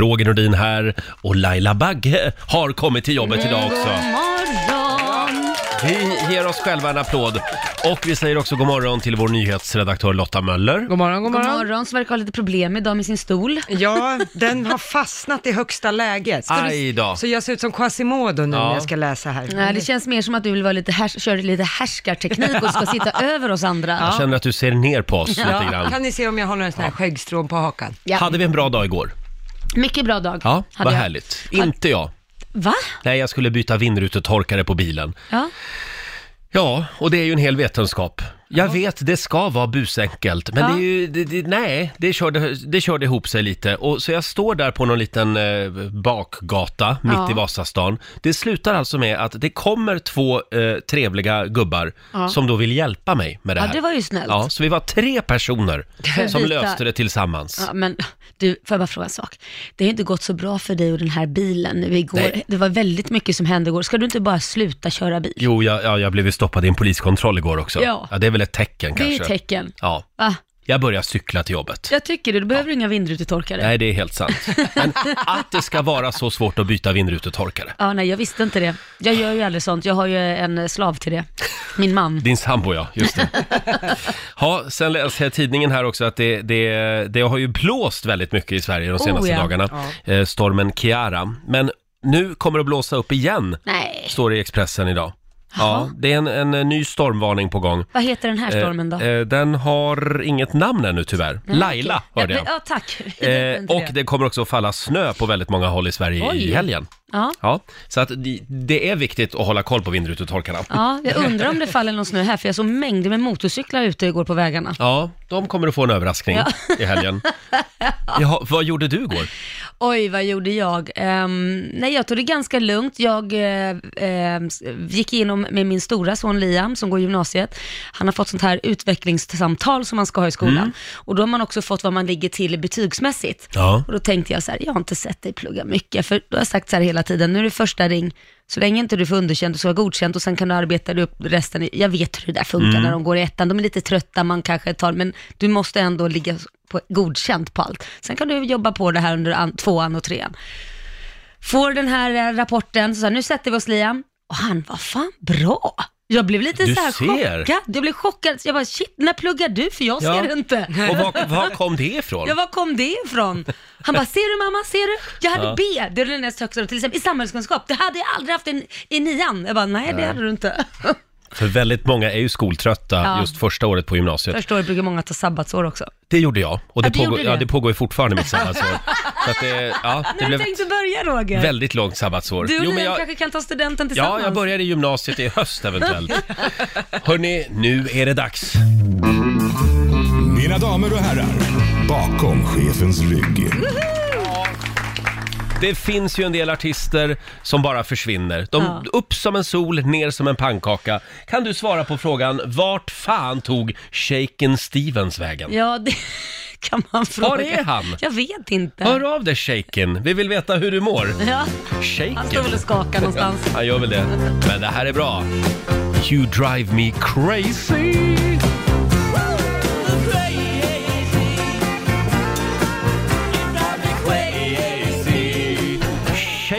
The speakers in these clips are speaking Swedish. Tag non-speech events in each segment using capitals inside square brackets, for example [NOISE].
Roger Nordin här och Laila Bagge har kommit till jobbet idag också. God morgon! Vi ger oss själva en applåd och vi säger också god morgon till vår nyhetsredaktör Lotta Möller. God morgon, god God morgon. morgon, som verkar ha lite problem idag med sin stol. Ja, den har fastnat i högsta läget. Ska du- Aj då. Så jag ser ut som Quasimodo nu Ja. när jag ska läsa här. Nej, det känns mer som att du vill vara lite härs- köra lite härskarteknik och ska sitta [LAUGHS] över oss andra. Jag känner att du ser ner på oss lite Ja, grann. kan ni se om jag har några sådana här skäggstrån på hakan? Ja. Hade vi en bra dag igår? Mycket bra dag. Ja, hade vad jag. härligt. Inte jag. Va? Nej, jag skulle byta vindrutetorkare på bilen. Ja. Ja, och det är ju en hel vetenskap. Jag vet, det ska vara busenkelt, men Ja. det är ju, det, det, nej, det körde, det körde ihop sig lite. Och så jag står där på någon liten eh, bakgata mitt Ja. i Vasastan. Det slutar alltså med att det kommer två eh, trevliga gubbar Ja. som då vill hjälpa mig med det Ja, här. det var ju snällt. Ja, så vi var tre personer som Vita- löste det tillsammans. Ja, men du, får jag bara fråga en sak? Det har inte gått så bra för dig och den här bilen nu igår. Nej. Det var väldigt mycket som hände igår. Ska du inte bara sluta köra bil? Jo, jag, ja, jag blev ju stoppad i en poliskontroll igår också. Ja. det är väl ett tecken det är kanske. ett tecken. Ja, Va? jag börjar cykla till jobbet. Jag tycker det. Du behöver inga vindrutetorkare. Nej, det är helt sant. Men att det ska vara så svårt att byta vindrutetorkare. Ja, nej, jag visste inte det. Jag gör ju aldrig sånt. Jag har ju en slav till det. Min man. Din sambo ja, just det. Ja, sen läser jag i tidningen här också att det, det, det har ju blåst väldigt mycket i Sverige de senaste Oh, ja. dagarna. Eh, stormen Kiara. Men nu kommer det att blåsa upp igen, Nej. står det i Expressen idag. Ja, det är en, en, eh, ny stormvarning på gång. Vad heter den här stormen då? Eh, eh, den har inget namn ännu tyvärr. Nej, Laila okej. hörde ja, jag. men- Ja, tack. [LAUGHS] Eh, Inte och det kommer också att falla snö på väldigt många håll i Sverige Oj. i helgen. Ja. Ja, så att det, det är viktigt att hålla koll på vindrutetorkarna. ja, jag undrar om det faller någon snö här, för jag såg mängder med motorcyklar ute igår på vägarna. Ja, de kommer att få en överraskning i helgen. [LAUGHS] Jaha, vad gjorde du igår? Oj, vad gjorde jag? Ehm, nej, jag tog det ganska lugnt. Jag ehm, gick igenom med min stora son Liam, som går i gymnasiet. Han har fått sånt här utvecklingssamtal som man ska ha i skolan. Mm. Och då har man också fått vad man ligger till betygsmässigt. Ja. Och då tänkte jag så här, jag har inte sett dig plugga mycket, för då har jag sagt så här hela tiden, nu är det första ring, så länge inte du får underkänt och så har godkänt och sen kan du arbeta dig upp resten. Jag vet hur det där funkar Mm. när de går i ettan, de är lite trötta, man kanske tar, men du måste ändå ligga på godkänt på allt. Sen kan du jobba på det här under an, tvåan och trean. Får den här eh, rapporten, så jag, nu sätter vi oss Liam, och han var fan bra. Jag blev lite Du så här ser. chockad. Jag blev chockad. Jag bara, shit, när pluggar du? För jag Ja. ser inte. Och var, var kom det ifrån? [LAUGHS] Ja, var kom det ifrån? Han bara, ser du mamma, ser du? Jag hade Ja. B, det är den näst högsta, till exempel i samhällskunskap. Det hade jag aldrig haft i, i nian. Jag bara, nej det hade du inte. [LAUGHS] För väldigt många är ju skoltrötta Ja. just första året på gymnasiet. Första året brukar många ta sabbatsår också. Det gjorde jag. Och det, Ja, du pågår, gjorde ja, det. det pågår ju fortfarande mitt sabbatsår. [LAUGHS] Så att det, ja, det blev du tänkte börja Roger? väldigt långt sabbatsår. Du och Liam jag, kanske kan ta studenten tillsammans. ja, jag börjar i gymnasiet i höst eventuellt. [LAUGHS] Hörni, nu är det dags. Mina damer och herrar, bakom chefens rygg. Det finns ju en del artister som bara försvinner. De, Ja. Upp som en sol, ner som en pannkaka. Kan du svara på frågan, vart fan tog Shaken Stevens vägen? Ja, det kan man fråga. Var är han? Jag vet inte. Hör av dig Shaken, vi vill veta hur du mår. Ja, Shaken? han står väl och skakar någonstans. Han gör väl det. Men det här är bra. You drive me crazy.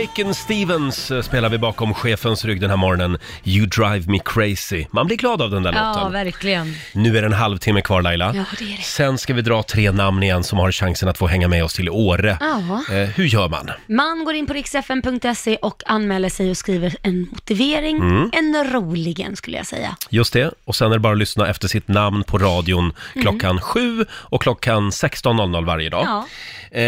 Shaken Stevens eh, spelar vi bakom chefens rygg den här morgonen. You drive me crazy. Man blir glad av den där Ja, låten. verkligen. Nu är det en halvtimme kvar Laila. Ja, det är det. Sen ska vi dra tre namn igen som har chansen att få hänga med oss till Åre. Ja. Eh, hur gör man? Man går in på riksfn.se och anmäler sig och skriver en motivering. Mm. En rolig en skulle jag säga. Just det, och sen är det bara att lyssna efter sitt namn på radion klockan 7 och klockan 16.00 varje dag. Ja. Eh,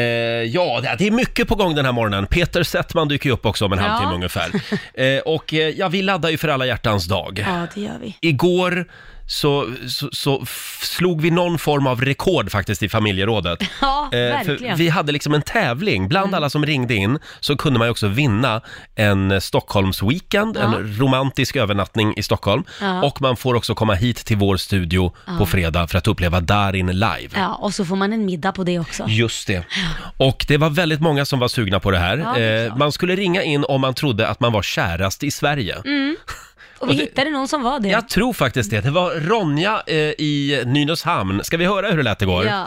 ja, det- det är mycket på gång den här morgonen. Peter Settman dyker ju upp också om en Ja. halvtimme ungefär. Eh, och eh, ja, vi laddar ju för alla hjärtans dag. Ja, det gör vi. Igår så, så, så f- slog vi någon form av rekord faktiskt i familjerådet. [LAUGHS] Ja, Eh, för verkligen. Mm. vi hade liksom en tävling. Bland alla som ringde in så kunde man ju också vinna en Stockholmsweekend, en romantisk övernattning i Stockholm. Ja. Och man får också komma hit till vår studio på fredag för att uppleva Darin live. Ja, och så får man en middag på det också. Just det. Och det var väldigt många som var sugna på det här. Ja, det är Eh, man skulle ringa in om man trodde att man var kärast i Sverige. [LAUGHS] Och vi det- hittade någon som var det. Jag tror faktiskt det. Det var Ronja eh, i Nynäshamn. Ska vi höra hur det lät igår? Ja.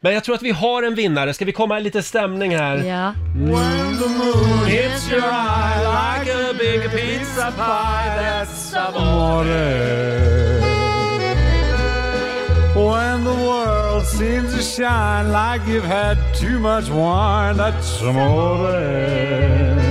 Men jag tror att vi har en vinnare. Ska vi komma i lite stämning här? Ja. When the moon hits your eye like a big pizza pie That's amore When the world seems to shine like you've had too much wine, that's amore.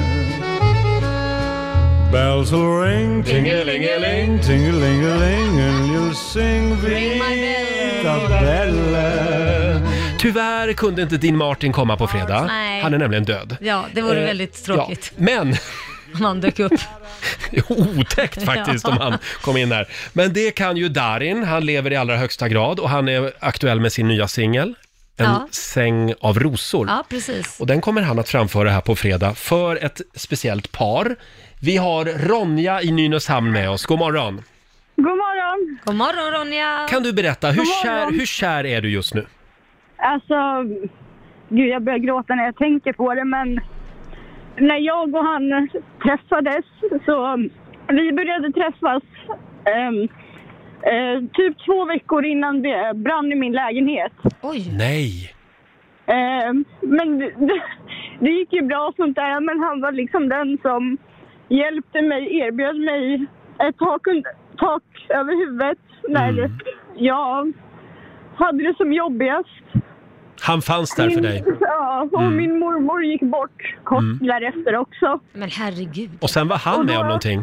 Bells will ring, ting-a-ling-a-ling, ting-a-ling-a-ling, and you'll sing Vita Bella. Tyvärr kunde inte Dean Martin komma på fredag. Nej. Han är nämligen död. Ja, det vore Eh, väldigt tråkigt Ja. Men, om han dök upp. [LAUGHS] otäckt faktiskt Ja. om han kom in där. Men det kan ju Darin, han lever i allra högsta grad och han är aktuell med sin nya singel. En Ja. säng av rosor. Ja, precis. Och den kommer han att framföra här på fredag för ett speciellt par. Vi har Ronja i Nynäshamn med oss. God morgon! God morgon. God morgon Ronja! Kan du berätta, hur God kär, morgon. hur kär är du just nu? Alltså, gud jag börjar gråta när jag tänker på det men när jag och han träffades så vi började träffas ehm, eh, typ två veckor innan det brann i min lägenhet. Oj! Nej! Ehm, men det, det gick ju bra och sånt där men han var liksom den som hjälpte mig, erbjöd mig ett tak, tak över huvudet när Mm. jag hade det som jobbigast. Han fanns där för dig. [LAUGHS] Ja, och Mm. min mormor gick bort kort därefter också. Men herregud. Och sen var han Och med då- om någonting.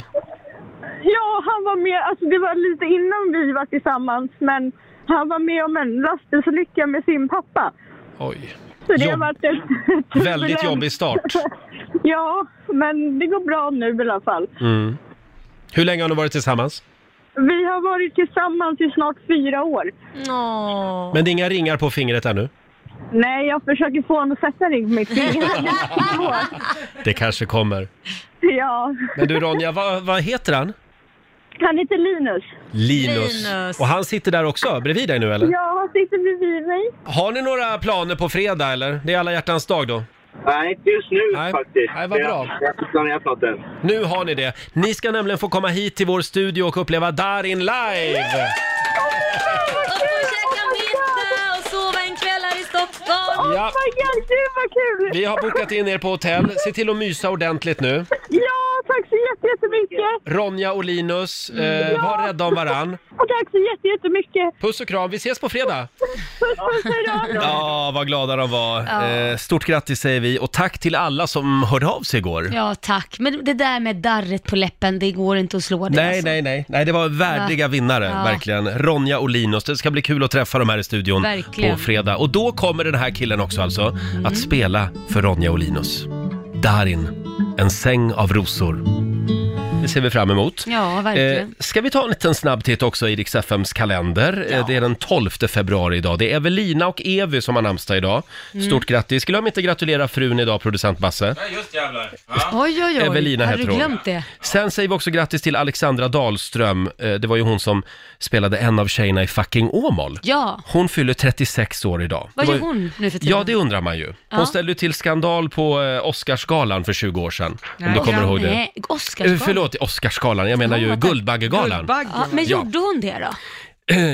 Ja, han var med, alltså det var lite innan vi var tillsammans, men han var med om en lastbilsolycka med sin pappa. Oj. Så det har Jobb- varit ett [LAUGHS] Väldigt jobbig start. [LAUGHS] Ja, men det går bra nu i alla fall. Mm. Hur länge har ni varit tillsammans? Vi har varit tillsammans i snart fyra år. Åh. Men det är inga ringar på fingret ännu? Nej, jag försöker få honom att sätta ring på mitt finger. [LAUGHS] Det kanske kommer. ja, Men du Ronja, vad, vad heter han? Han heter Linus. Linus. Linus. Och han sitter där också, bredvid dig nu eller? Ja, han sitter bredvid mig. Har ni några planer på fredag eller? Det är alla hjärtans dag då? Nej, inte just nu Nej. faktiskt. Nej, vad bra. Jag jag har inte planerat något än. Nu har ni det. Ni ska nämligen få komma hit till vår studio och uppleva Darin live! Och få käka middag och sova en kväll här i Stockholm. Ja, Oh my god, gud vad kul! vi har bokat in er på hotell. Se till att mysa ordentligt nu. Ja, tack så jätte- jättemycket! Ronja och Linus, eh, var rädda om varann. [LAUGHS] Och tack så jätte- jättemycket! Puss och kram, vi ses på fredag! [LAUGHS] Puss puss, hejdå! Ja, vad glada de var. Ja. Eh, stort grattis säger vi och tack till alla som hörde av sig igår. Ja, tack. Men det där med darret på läppen, det går inte att slå det Nej, alltså. nej, nej, nej, det var värdiga vinnare, Ja. verkligen. Ronja och Linus, det ska bli kul att träffa dem här i studion Verkligen. på fredag. Och då kommer den här killen också alltså, att spela för Ronja och Linus. Darin, en säng av rosor. Det ser vi fram emot. Ja, Eh, verkligen. ska vi ta en liten snabb titt också i Rix FMs kalender? Eh, det är den 12 februari idag. Det är Evelina och Evy som har namnsdag idag. Mm. Stort grattis. Glöm inte gratulera frun idag, producent Basse. just jävlar. Oj, oj, oj. Evelina Har heter hon. glömt det? Sen säger vi också grattis till Alexandra Dahlström. Eh, Det var ju hon som spelade en av tjejerna i Fucking Åmål. Ja. Hon fyller 36 år idag. Vad Det var gör ju- hon nu för tiden? Ja, det undrar man ju. Hon Ja. ställde ju till skandal på eh, Oscarsgalan för 20 år sedan. Om du Ja. kommer ihåg det. Nej, Eh, Oscarsgalan. Förlåt, Oscarsgalan. Jag menar ju Ja. Guldbaggegalan. Guldbagge. Ja, men Ja. gjorde hon det då?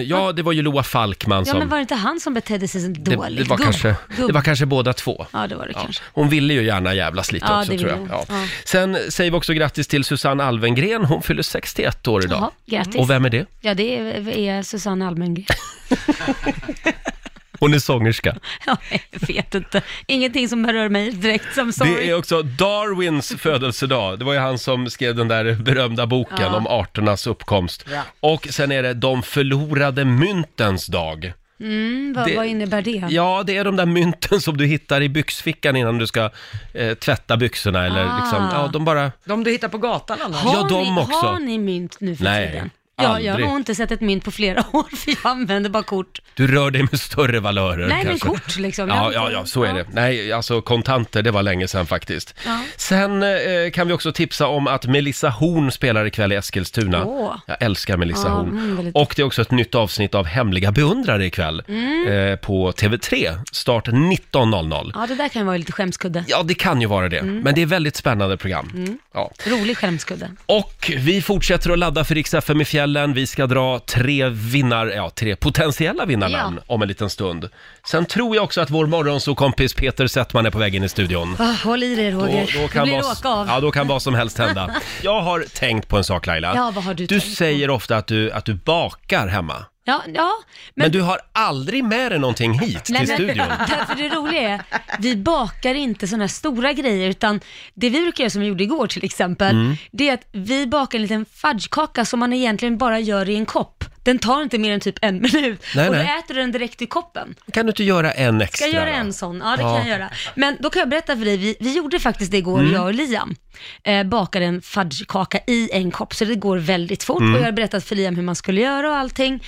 Ja, det var ju Loa Falkman Ja, som... men var det inte han som betedde sig så det, dåligt? det, var Gubb- kanske, gubb- det var kanske båda två. Ja, det var det Ja. kanske. Hon ville ju gärna jävlas lite Ja, också det tror jag. ville Ja. hon. Ja. Sen säger vi också grattis till Susanne Alvengren. Hon fyller 61 år idag. Jaha, grattis. Och vem är det? Ja, det är, är Susanne Almengren. [LAUGHS] Hon är sångerska. [LAUGHS] Ja, jag vet inte. Ingenting som berör mig direkt som sorry. Det är också Darwins födelsedag. Det var ju han som skrev den där berömda boken Ja. om arternas uppkomst. Och sen är det de förlorade myntens dag. Mm, vad, det- vad innebär det? Ja, det är de där mynten som du hittar i byxfickan innan du ska eh, tvätta byxorna eller Ah. liksom, ja de bara... De du hittar på gatan annars. Har, Ja, de ni, också. har ni mynt nu för Nej, tiden? Ja, jag har inte sett ett mynt på flera [LAUGHS] år för jag använder bara kort. Du rör dig med större valörer Nej, men kanske. kort liksom. Jag Ja, har ja, inte- ja, så är det. Nej, alltså kontanter, det var länge sedan faktiskt. Ja. Sen eh, kan vi också tipsa om att Melissa Horn spelar ikväll i Eskilstuna. Åh. Jag älskar Melissa Ja, Horn. mm, väldigt- Och det är också ett nytt avsnitt av Hemliga beundrare ikväll Mm. eh, på TV3. Start 19.00. Ja, det där kan ju vara lite skämskudde. Ja, det kan ju vara det, Mm. men det är väldigt spännande program. Ja. Rolig skämskudde. Och vi fortsätter att ladda för Rix FM i fjällen duellen. Vi ska dra tre vinnar, ja, tre potentiella vinnarnamn om en liten stund. Sen tror jag också att vår morgonsåkompis Peter Settman är på väg in i studion. Ah, håll i dig Roger. Då, då, kan blir vad, åka av. ja, då kan vad som helst hända. [LAUGHS] Jag har tänkt på en sak Laila. Ja, vad har du Du tänkt på? säger ofta att du, att du bakar hemma. Ja, ja. Men, du har aldrig med dig någonting hit till men- studion. [LAUGHS] Därför det roliga är, vi bakar inte sådana här stora grejer, utan det vi brukar göra som vi gjorde igår till exempel, Mm. det är att vi bakar en liten fudgekaka som man egentligen bara gör i en kopp. Den tar inte mer än typ en [LAUGHS] minut Nej, och då nej. äter du den direkt i koppen. Kan du inte göra en Ska extra jag göra då? en sån? Ja, det kan jag göra. Men då kan jag berätta för dig, vi, vi gjorde faktiskt det igår, Mm. jag och Liam. Eh, bakade en fudgekaka i en kopp, så det går väldigt fort. Mm. Och jag har berättat för Liam hur man skulle göra och allting.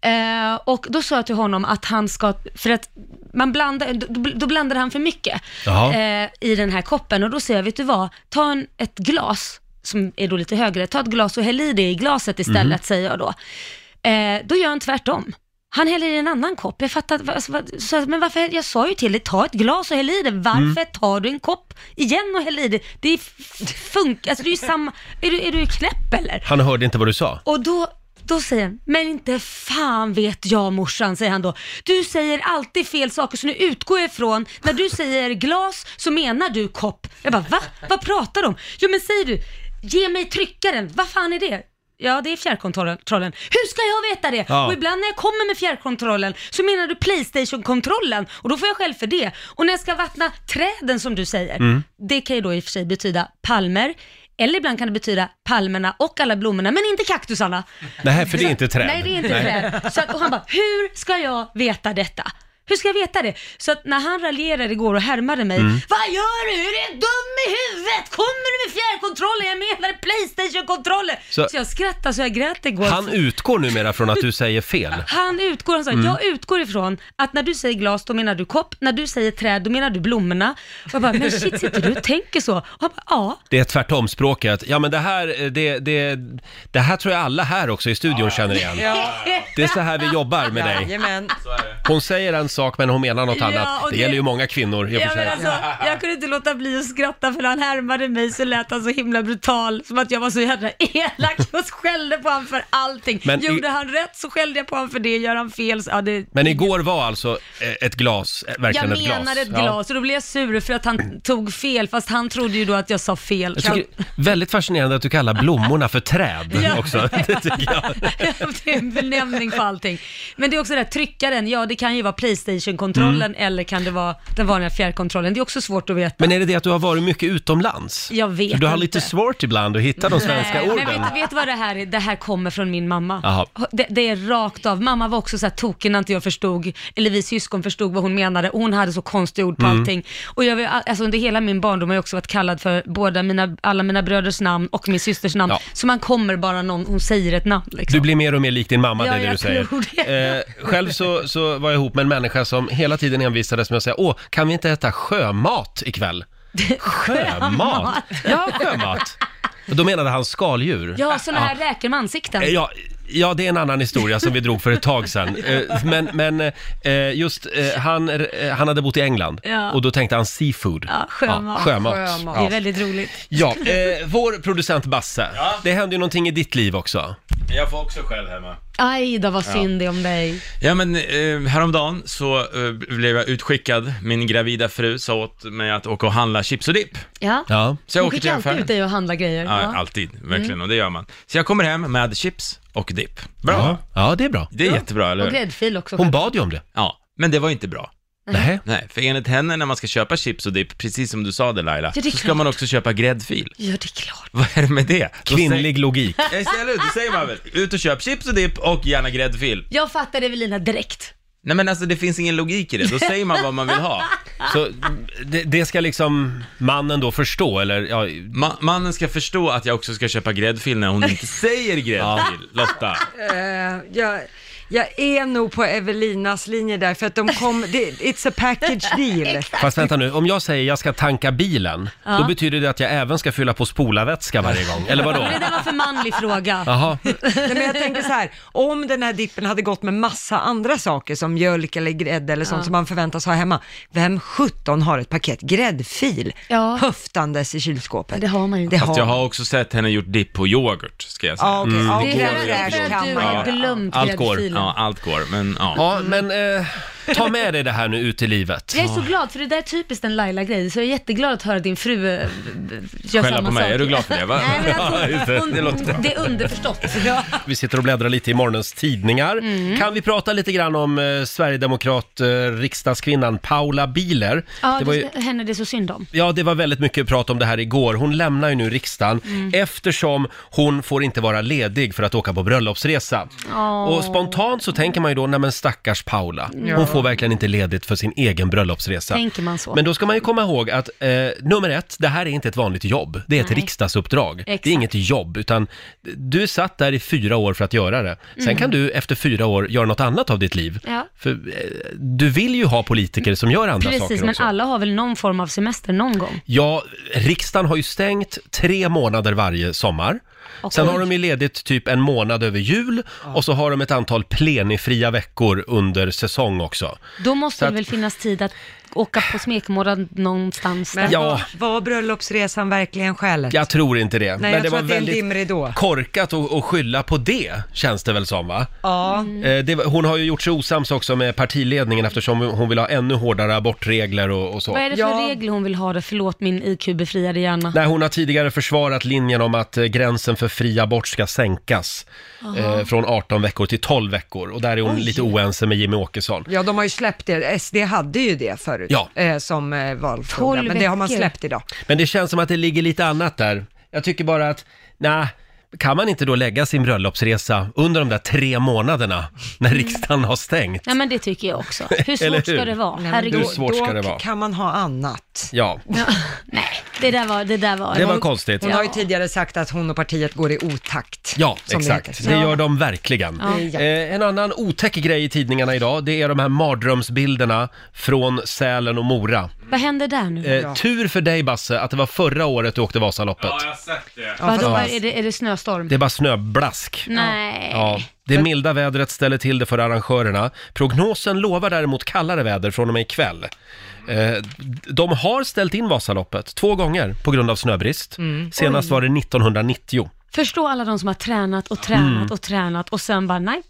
Eh, och då sa jag till honom att han ska, för att man blandar, då, då blandade han för mycket Jaha. eh, i den här koppen. Och då säger jag, vet du vad, ta en, ett glas som är då lite högre, ta ett glas och häll i det i glaset istället, Mm. säger jag då. Eh, då gör han tvärtom. Han häller i en annan kopp. Jag fattar, alltså, men varför, jag sa ju till dig, ta ett glas och häll i det. Varför Mm. tar du en kopp igen och häller i det? Det funkar, alltså det är ju samma, är du, är du knäpp eller? Han hörde inte vad du sa. Och då, då säger han, men inte fan vet jag morsan, säger han då. Du säger alltid fel saker så nu utgår jag ifrån, när du säger glas så menar du kopp. Jag bara, va? Vad pratar du om? Jo men säger du, ge mig tryckaren, vad fan är det? Ja, det är fjärrkontrollen. Hur ska jag veta det? Ja. Och ibland när jag kommer med fjärrkontrollen så menar du Playstation-kontrollen och då får jag själv för det. Och när jag ska vattna träden som du säger, Mm. det kan ju då i och för sig betyda palmer, eller ibland kan det betyda palmerna och alla blommorna, men inte kaktusarna. Nej, för det är inte träd. Nej, det är inte träd. Så att, och han bara, hur ska jag veta detta? Hur ska jag veta det? Så att när han raljerade igår och härmade mig, Mm. vad gör du? Är du dum i huvudet? Kommer du med fjärrkontrollen? Jag menar Playstation-kontrollen! Så- Så, jag skrattade så jag grät igår. Han utgår numera från att du säger fel. [LAUGHS] Han utgår, han sa, Mm. jag utgår ifrån att när du säger glas, då menar du kopp, när du säger träd, då menar du blommorna. Och jag bara, men shit, sitter du och tänker så? Och han bara, ja. Det är tvärtom språket. Ja, men det här, det, det, det här tror jag alla här också i studion känner igen. Det är så här vi jobbar med dig. Jajamän. Hon säger en sak men hon menar något Ja, annat. och Det det- gäller ju många kvinnor i och Ja, för men sig. alltså, jag kunde inte låta bli att skratta för när han härmade mig så lät han så himla brutal, som att jag var så jävla elak [LAUGHS] och skällde på honom för allting. Men i- Gjorde han rätt så skällde jag på honom för det, gör han fel så, ja, det... Men igår var alltså eh, ett glas, eh, jag verkligen ett glas. menade ett Ja. glas och då blev jag sur för att han tog fel, fast han trodde ju då att jag sa fel. Jag tycker väldigt fascinerande att du kallar blommorna för träd [LAUGHS] Ja. också. [LAUGHS] Det tycker jag. det är en benämning på allting. Men det är också det här tryckaren, ja det kan ju vara Playstation-kontrollen eller kan det vara den vanliga fjärrkontrollen. Det är också svårt att veta. Men är det det att du har varit mycket utomlands? Jag vet För du har inte. lite svårt ibland att hitta de svenska Nej, orden. Men vet, vet du vad det här är? Det här kommer från min mamma. Jaha. Det, det är rakt av. Mamma var också så här tokig när inte jag förstod, eller vi syskon förstod vad hon menade hon hade så konstiga ord på Mm. allting. Och jag, alltså under hela min barndom har jag också varit kallad för båda mina, alla mina bröders namn och min systers namn. Ja. Så man kommer bara någon, hon säger ett namn liksom. Du blir mer och mer lik din mamma, Ja, det är det jag du säger. tror. Eh, själv så, så var jag ihop med en människa som hela tiden envisades med att säga, åh, kan vi inte äta sjömat ikväll? [LAUGHS] Sjömat? Ja, sjömat. Och då menade han skaldjur. Ja, sådana här räkor med ansikten. Eh, Ja, ja, det är en annan historia som vi drog för ett tag sedan. [LAUGHS] Eh, Men, men eh, just, eh, han, eh, han hade bott i England Ja. och då tänkte han seafood. Ja, sjömat. Ja, sjömat. Sjömat. Det är Ja. väldigt roligt. Ja, eh, vår producent Basse, det hände ju någonting i ditt liv också. Jag får också skäll hemma. Aj då, vad synd det är om dig. Ja men eh, häromdagen så eh, blev jag utskickad, min gravida fru sa åt mig att åka och handla chips och dipp. Ja. Ja. Så jag Hon åker till skickar alltid affären. ut dig och handla grejer. Ja, Ja. alltid, verkligen, och det gör man. Så jag kommer hem med chips och dipp. Bra, Ja, ja, det är bra. det är jättebra, eller Och hur? gräddfil också. Hon bad ju om det. Ja, men det var inte bra. Nej. Nej, för enligt henne när man ska köpa chips och dipp, precis som du sa det Laila, Ja, det är så ska klart. man också köpa gräddfil. Ja, det är klart. Vad är det med det? Då Kvinnlig logik. Säger, ja, eller hur? Då säger man väl, ut och köp chips och dipp och gärna gräddfil. Jag fattar Evelina direkt. Nej men alltså det finns ingen logik i det, då säger man vad man vill ha. [LAUGHS] Så det, det ska liksom mannen då förstå, eller ja, Ma- mannen ska förstå att jag också ska köpa gräddfil när hon inte [LAUGHS] säger gräddfil, Lotta. Eh, jag, Jag är nog på Evelinas linje där, för att de kom, det, it's a package deal. [LAUGHS] Fast vänta nu, om jag säger jag ska tanka bilen, Ja. då betyder det att jag även ska fylla på spolarvätska varje gång, eller vadå? Men det där var för manlig fråga. Jaha, [LAUGHS] Nej, men jag tänker så här, om den här dippen hade gått med massa andra saker som mjölk eller grädde eller sånt Ja. som man förväntas ha hemma, vem 17 har ett paket gräddfil Ja. höftandes i kylskåpet? Det har man ju inte. Det Fast har jag har också sett henne gjort dipp på yoghurt, ska jag säga. Ja, okej. Ja, Det är då för- det är fräsch för kan att du har glömt Allt går. gräddfilen. Ja, allt går, men ja. ja men eh, ta med dig det här nu ut i livet. Jag är så glad, för det där är typiskt en Laila-grej, så jag är jätteglad att höra din fru äh, gör Skälla samma på mig, sak. är du glad för det, va? [LAUGHS] Nej, men [LAUGHS] Ja, just hon, det. hon, Det låter bra. det är underförstått. [LAUGHS] Ja. Vi sitter och bläddrar lite i morgonens tidningar. Mm. Kan vi prata lite grann om eh, Sverigedemokrat eh, riksdagskvinnan Paula Biler? Ja, det var ju, henne det är så synd om. Ja, det var väldigt mycket prat om det här igår. Hon lämnar ju nu riksdagen Mm. eftersom hon får inte vara ledig för att åka på bröllopsresa. Åh. Och spontant så tänker man ju då, nej men stackars Paula. Hon får verkligen inte ledigt för sin egen bröllopsresa. Tänker man så. Men då ska man ju komma ihåg att eh, nummer ett, det här är inte ett vanligt jobb. Det är ett Nej. riksdagsuppdrag. Det Exakt. är inget jobb, utan du satt där i fyra år för att göra det. Sen Mm. kan du efter fyra år göra något annat av ditt liv. Ja. För eh, du vill ju ha politiker som gör andra Precis, saker men också. alla har väl någon form av semester någon gång? Ja, riksdagen har ju stängt tre månader varje sommar. Sen har de ju ledigt typ en månad över jul och så har de ett antal plenifria veckor under säsong också. Då måste Så det att- väl finnas tid att åka på smekmånad någonstans Men där. Ja. var, bröllopsresan verkligen skälet? Jag tror inte det. Nej, jag tror att det är en dimridå. korkat att att skylla på det, känns det väl som va? Ja, Eh, det, var- hon har ju gjort sig osams också med partiledningen eftersom hon vill ha ännu hårdare abortregler och, och så. Vad är det för Ja. regler hon vill ha det? Förlåt min IQ-befriade hjärna. Nej, hon har tidigare försvarat linjen om att eh, gränsen för fri abort ska sänkas eh, från 18 veckor till 12 veckor. Och där är hon lite oense med Jimmy Åkesson. ja, de har ju släppt det. SD hade ju det förut Ja. eh, som eh, valfråga, Tolv men det har man veckor. släppt idag. Men det känns som att det ligger lite annat där. Jag tycker bara att, nej, kan man inte då lägga sin bröllopsresa under de där tre månaderna när riksdagen har stängt? Nej men det tycker jag också. [LAUGHS] Hur Eller svårt hur? ska det vara? Nej, men Herregud. Hur svårt då ska det vara? kan man ha annat. Ja, Ja. [LAUGHS] Nej, det där var... Det, där var, det var konstigt. Hon har ju Ja. tidigare sagt att hon och partiet går i otakt. Ja, som det exakt. heter. Det Ja. gör de verkligen. Ja. Eh, en annan otäck grej i tidningarna idag, det är de här mardrömsbilderna från Sälen och Mora. Vad händer där nu? Eh, Tur för dig Basse att det var förra året du åkte Vasaloppet. jag har sett det. Ja, Vadå, fast- är det, är det snöstorm? Det är bara snöblask. Nej. Ja, det milda vädret ställer till det för arrangörerna. Prognosen lovar däremot kallare väder från och med ikväll. Eh, de har ställt in Vasaloppet två gånger på grund av snöbrist. Senast var det 1990. Förstå alla de som har tränat och tränat Mm. och tränat och sen bara nej.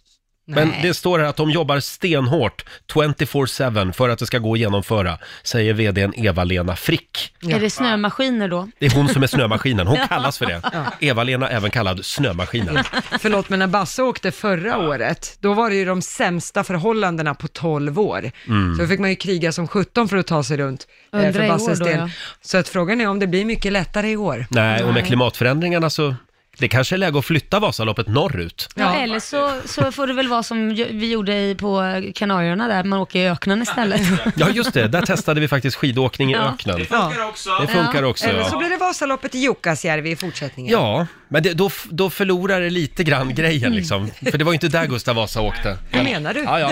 Men det står här att de jobbar stenhårt 24-7 för att det ska gå att genomföra, säger vdn Eva-Lena Frick. Är det snömaskiner då? Det är hon som är snömaskinen, hon [LAUGHS] kallas för det. Eva-Lena, även kallad snömaskinen. [LAUGHS] Förlåt, men när Basse åkte förra året, då var det ju de sämsta förhållandena på 12 år. Mm. Så då fick man ju kriga som 17 för att ta sig runt. eh, Undrar för i år Basses då, del. ja. Så att frågan är om det blir mycket lättare i år. Nej, och med klimatförändringarna så, det kanske är läge att flytta Vasaloppet norrut. Ja, Ja. eller så, så får det väl vara som ju- vi gjorde i, på Kanarierna där, man åker i öknen istället. [LAUGHS] Ja, just det. Där testade vi faktiskt skidåkning i Ja. öknen. Ja. också. Det funkar också, Eller så ja. blir det Vasaloppet i Jukkasjärvi i fortsättningen. Ja, men det, då, då förlorar det lite grann grejen Mm. liksom. För det var ju inte där Gustav Vasa åkte. [LAUGHS] Vad menar du? Ja, ja.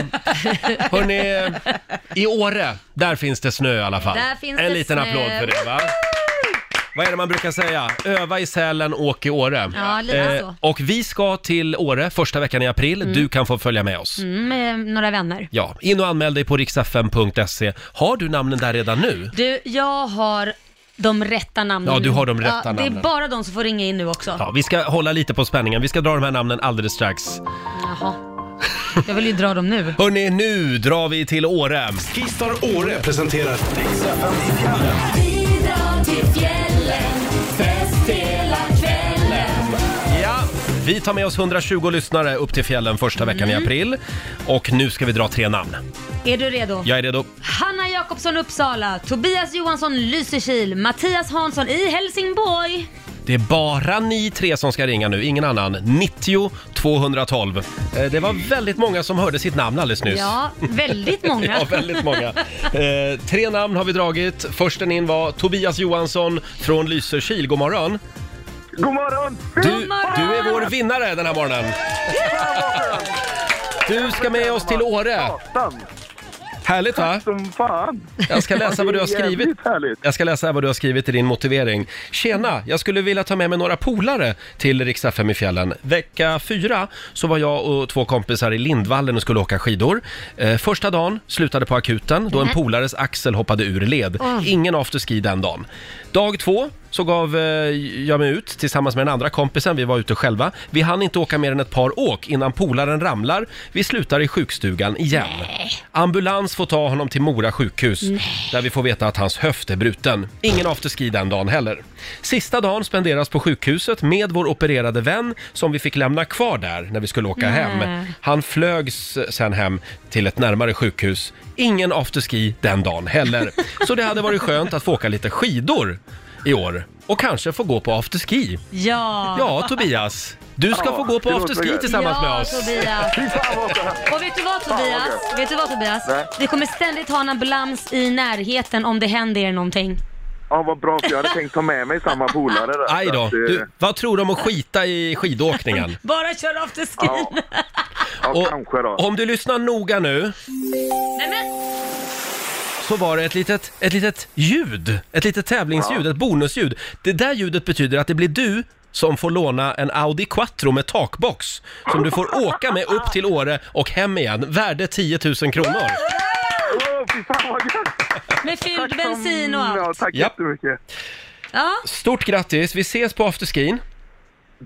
Hörrni, i Åre, där finns det snö i alla fall. Där finns en det liten snö. applåd för det, va? Vad är det man brukar säga? Öva i Sälen, åk i Åre. Eh, Ja, lite så. och vi ska till Åre första veckan i april. Du kan få följa med oss. Mm, med några vänner. Ja, in och anmäl dig på riksfm.se. Har du namnen där redan nu? Du, jag har de rätta namnen Ja, du har de rätta ja, Det namnen. är bara de som får ringa in nu också. Ja, vi ska hålla lite på spänningen. Vi ska dra de här namnen alldeles strax. Jaha. Jag vill ju dra dem nu. [LAUGHS] Hörni, nu drar vi till Åre. Skistar Åre presenterar Rix FM i fjällen. Vi tar med oss 120 lyssnare upp till fjällen första veckan i april. Och nu ska vi dra tre namn. Är du redo? Jag är redo. Hanna Jakobsson Uppsala, Tobias Johansson Lysekil, Mattias Hansson i Helsingborg. Det är bara ni tre som ska ringa nu, ingen annan. 90 212. Eh, Det var väldigt många som hörde sitt namn alldeles nyss. Ja, väldigt [LAUGHS] många. Ja, väldigt många. Eh, tre namn har vi dragit. Försten in var Tobias Johansson från Lysekil. God morgon. God morgon! Du, du är vår vinnare den här morgonen. Du ska med oss till Åre. Satan, Härligt va? som fan. Jag ska läsa vad du har Det är skrivit. jävligt härligt. Jag ska läsa vad du har skrivit i din motivering. Tjena, jag skulle vilja ta med mig några polare till Rix FM i fjällen. Vecka fyra så var jag och två kompisar i Lindvallen och skulle åka skidor. Eh, första dagen slutade på akuten då en polares axel hoppade ur led. Ingen afterski den dagen. Dag två så gav eh, jag mig ut tillsammans med den andra kompisen. Vi var ute själva. Vi hann inte åka mer än ett par åk innan polaren ramlar. Vi slutar i sjukstugan igen. Ambulans får ta honom till Mora sjukhus där vi får veta att hans höft är bruten. Ingen afterski den dagen heller. Sista dagen spenderas på sjukhuset med vår opererade vän som vi fick lämna kvar där när vi skulle åka hem. Han flögs sen hem till ett närmare sjukhus. Ingen afterski den dagen heller. Så det hade varit skönt att få åka lite skidor i år. Och kanske få gå på afterski. Ja. Ja, Tobias. Du ska Ja, få gå på det låter afterski gött. tillsammans med ja, oss. Tobias. Fy fan vad skönt. Och vet du vad Tobias? Vet du vad Tobias? Nej. Vi kommer ständigt ha en ambulans i närheten om det händer er någonting. Ja, vad bra, för jag hade tänkt ta med mig samma polare där. Aj så då. att, eh, Du, vad tror du om att skita i skidåkningen? [LAUGHS] Bara kör afterskin. Ja, ja Och kanske då. om du lyssnar noga nu Nej, men, så var det ett litet, ett litet ljud, ett litet tävlingsljud, ett bonusljud. Det där ljudet betyder att det blir du som får låna en Audi Quattro med takbox som du får åka med upp till Åre och hem igen, värde 10 000 kronor. Åh, fy fan vad gött! med fylld bensin och Ja, allt. tack Japp. jättemycket. Ja, Stort grattis, vi ses på afterskin.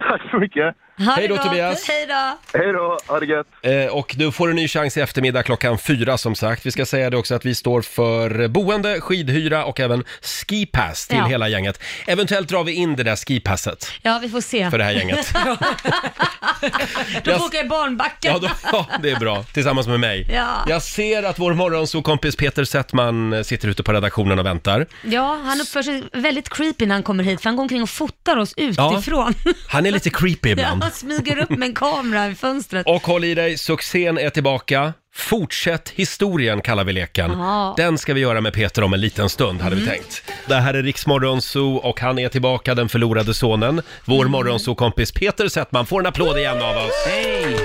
Tack så mycket. Hej då. Tobias. Hej då. Hej då, ha det gött. Eh, och du får en ny chans i eftermiddag klockan fyra som sagt. Vi ska säga det också att vi står för boende, skidhyra och även skipass till Ja. hela gänget. Eventuellt drar vi in det där skipasset Ja, vi får se. för det här gänget. [LAUGHS] Då Jag- åka i barnbacken. Ja, då, [LAUGHS] ja, det är bra. Tillsammans med mig. Ja. Jag ser att vår morgonsokompis Peter Settman eh, sitter ute på redaktionen och väntar. Ja, han uppför sig väldigt creepy när han kommer hit, för han går omkring och fotar oss utifrån. Han är lite creepy [LAUGHS] ibland. Ja, smyger upp med en kamera i fönstret. Och håll i dig, succén är tillbaka. Fortsätt historien kallar vi leken. Ja. Den ska vi göra med Peter om en liten stund, hade vi tänkt. Det här är Riksmorgon Zoo och han är tillbaka, den förlorade sonen. Vår Mm. morgonzoo-kompis Peter Settman får en applåd igen av oss. Hej!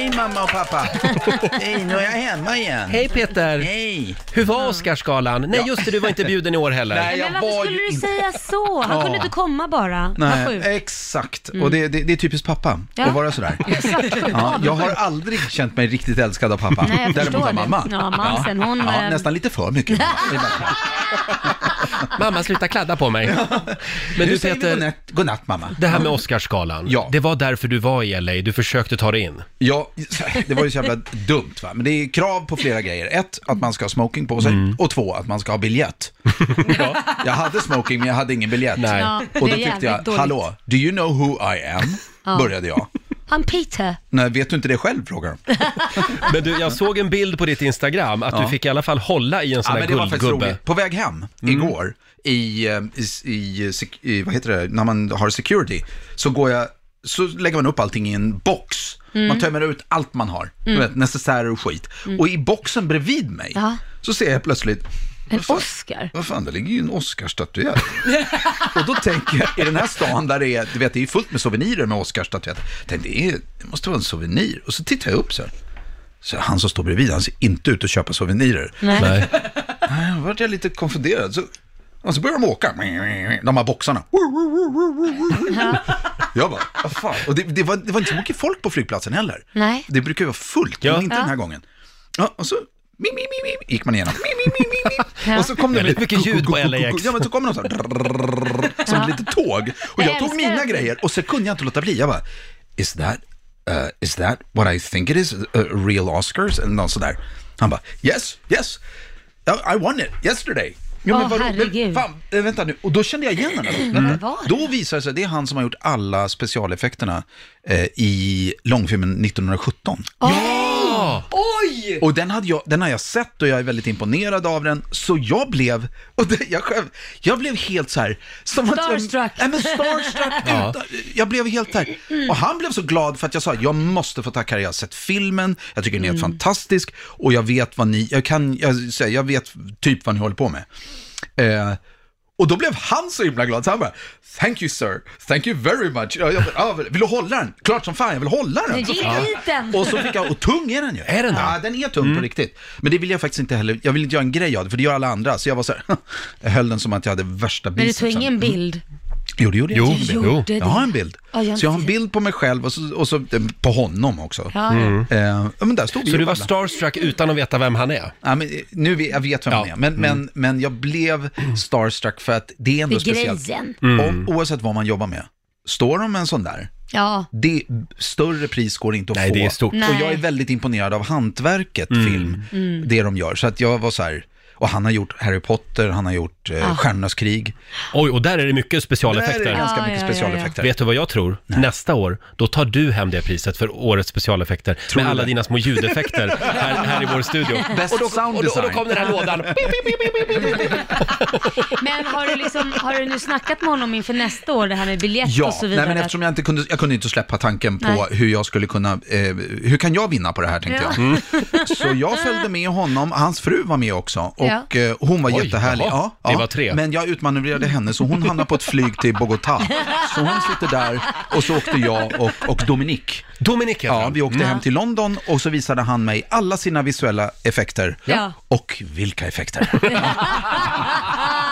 Hej mamma och pappa! [LAUGHS] Hej, nu är jag hemma igen. Hej Peter! Hej! Hur var Oscarsgalan? Nej just det, du var inte bjuden i år heller. Nej, jag Men varför var skulle ju du inte- säga så? Han Ja. kunde inte komma bara. Nej, sjukt. exakt. Och det, det, det är typiskt pappa Ja. att vara sådär. [LAUGHS] Ja, jag har aldrig känt mig riktigt älskad av pappa. Nej, jag Däremot förstår av det. mamma. Ja, mamsen, hon, Ja, eh, nästan lite för mycket. [LAUGHS] Mamma, sluta kladda på mig. Men nu du säger vi Peter, godnatt, godnatt mamma. det här med Oscarsgalan. Ja. Det var därför du var i LA, du försökte ta dig in. Ja, [LAUGHS] det var ju så jävla dumt va. Men det är krav på flera grejer. Ett, att man ska ha smoking på sig. Mm. Och två, att man ska ha biljett. [LAUGHS] Jag hade smoking men jag hade ingen biljett. Nej. Ja, Och då tyckte jag, dåligt. hallå, do you know who I am? Började jag. Han Peter. Nej, vet du inte det själv, frågar de. [LAUGHS] Men du, jag såg en bild på ditt Instagram att Ja. du fick i alla fall hålla i en sån Ja, här men det var faktiskt guldgubbe. roligt. På väg hem igår, i, eh, i, i, i, vad heter det, när man har security, så går jag, så lägger man upp allting i en box. Man tömmer ut allt man har, vet, necessärer och skit. Och i boxen bredvid mig, Ja. så ser jag plötsligt, En Oscar. vad fan, det ligger ju en Oscarsstatyett. [LAUGHS] och då tänker jag, i den här stan där det är, du vet, det är fullt med souvenirer med Oscarsstatyetter. Tänkte, det, är, det måste vara en souvenir. Och så tittar jag upp så här. Så han som står bredvid, han ser inte ut att köpa souvenirer. Nej. Nej. [LAUGHS] Nej, då vart jag lite konfunderad. Så, och så börjar de åka, de här boxarna. Jag bara, vad fan. Och det, det, var, det var inte så mycket folk på flygplatsen heller. Nej. Det brukar ju vara fullt, Ja. men inte Ja. den här gången. Ja, och så mi, mi, mi, mi, gick man igenom. Mi, mi, mi, mi. Och så kom det Väldigt mycket ljud på LAX. Ja, men så kom det någon så här, som ett litet tåg. Och jag tog mina grejer och så kunde jag inte låta bli. Jag bara, is that, uh, is that what I think it is? Uh, real Oscars? Eller något sådär. Han bara, yes, yes. I won it yesterday. Ja, men vadå? herregud. Men, fan, eh, vänta nu. Och då kände jag igen var det? Då visar det sig, det är han som har gjort alla specialeffekterna eh, i långfilmen 1917. Ja! Oj! Och den, hade jag, den har jag sett och jag är väldigt imponerad av den. Så jag blev, [LAUGHS] och det, jag, själv, jag blev helt så här... Som att- Starstruck. Nej men starstruck. [LAUGHS] Ja. utan, jag blev helt där. Och han blev så glad för att jag sa, jag måste få tacka er. Jag har sett filmen, jag tycker den är helt fantastisk och jag vet vad ni, jag kan, jag, säger, jag vet typ vad ni håller på med. Eh, Och då blev han så himla glad, så han bara, thank you sir, thank you very much. Ja, jag, ja, vill du hålla den? Klart som fan, jag vill hålla den. Ge den! Och så fick jag, och tung är den ju. Är den det? Ja, den är tung på riktigt. Men det vill jag faktiskt inte heller, jag vill inte göra en grej av det, för det gör alla andra. Så jag var så här, [LAUGHS] jag höll den som att jag hade värsta Men du bicepsen. tog ingen bild? Jo, det gjorde jag. Jo, en jo. Jag har en bild. Ja, jag så jag har en bild på mig själv och så, och så eh, på honom också. Ja, ja. Eh, men där stod Så du var starstruck utan att veta vem han är? Ja, men, eh, nu vet jag vet vem Ja. han är, men, men, men jag blev starstruck för att det är ändå Det är speciellt. grejen. Om, oavsett vad man jobbar med. Står de med en sån där, Ja. det, större pris går inte att Nej, få. det är stort. Och jag är väldigt imponerad av hantverket film, det de gör. Så att jag var så här, och han har gjort Harry Potter, han har gjort eh, Stjärnornas krig. Oj, och där är det mycket Där är specialeffekter. det ganska Ja, mycket ja, ja, specialeffekter. Vet du vad jag tror? Nästa år, då tar du hem det priset för årets specialeffekter. med du alla det? dina små ljudeffekter här, här i vår studio. [LAUGHS] Best och, då, sound och, då, och då design. kom den här lådan. [LAUGHS] Men har du, liksom, har du nu snackat med honom inför nästa år, det här med biljett Ja, och så vidare? nej, men eftersom jag inte kunde, jag kunde inte släppa tanken på Nej. hur jag skulle kunna, eh, hur kan jag vinna på det här tänkte Ja. jag. Mm. [LAUGHS] Så jag följde med honom, hans fru var med också Ja. Och eh, hon var Oj, jättehärlig. jaha, Ja, ni var tre. Men jag utmanövrerade henne så hon hamnade på ett flyg till Bogotá. Så hon sitter där och så åkte jag och, och Dominik. Dominik heter Ja, han. vi åkte Mm. hem till London och så visade han mig alla sina visuella effekter. Ja. Och vilka effekter! [LAUGHS]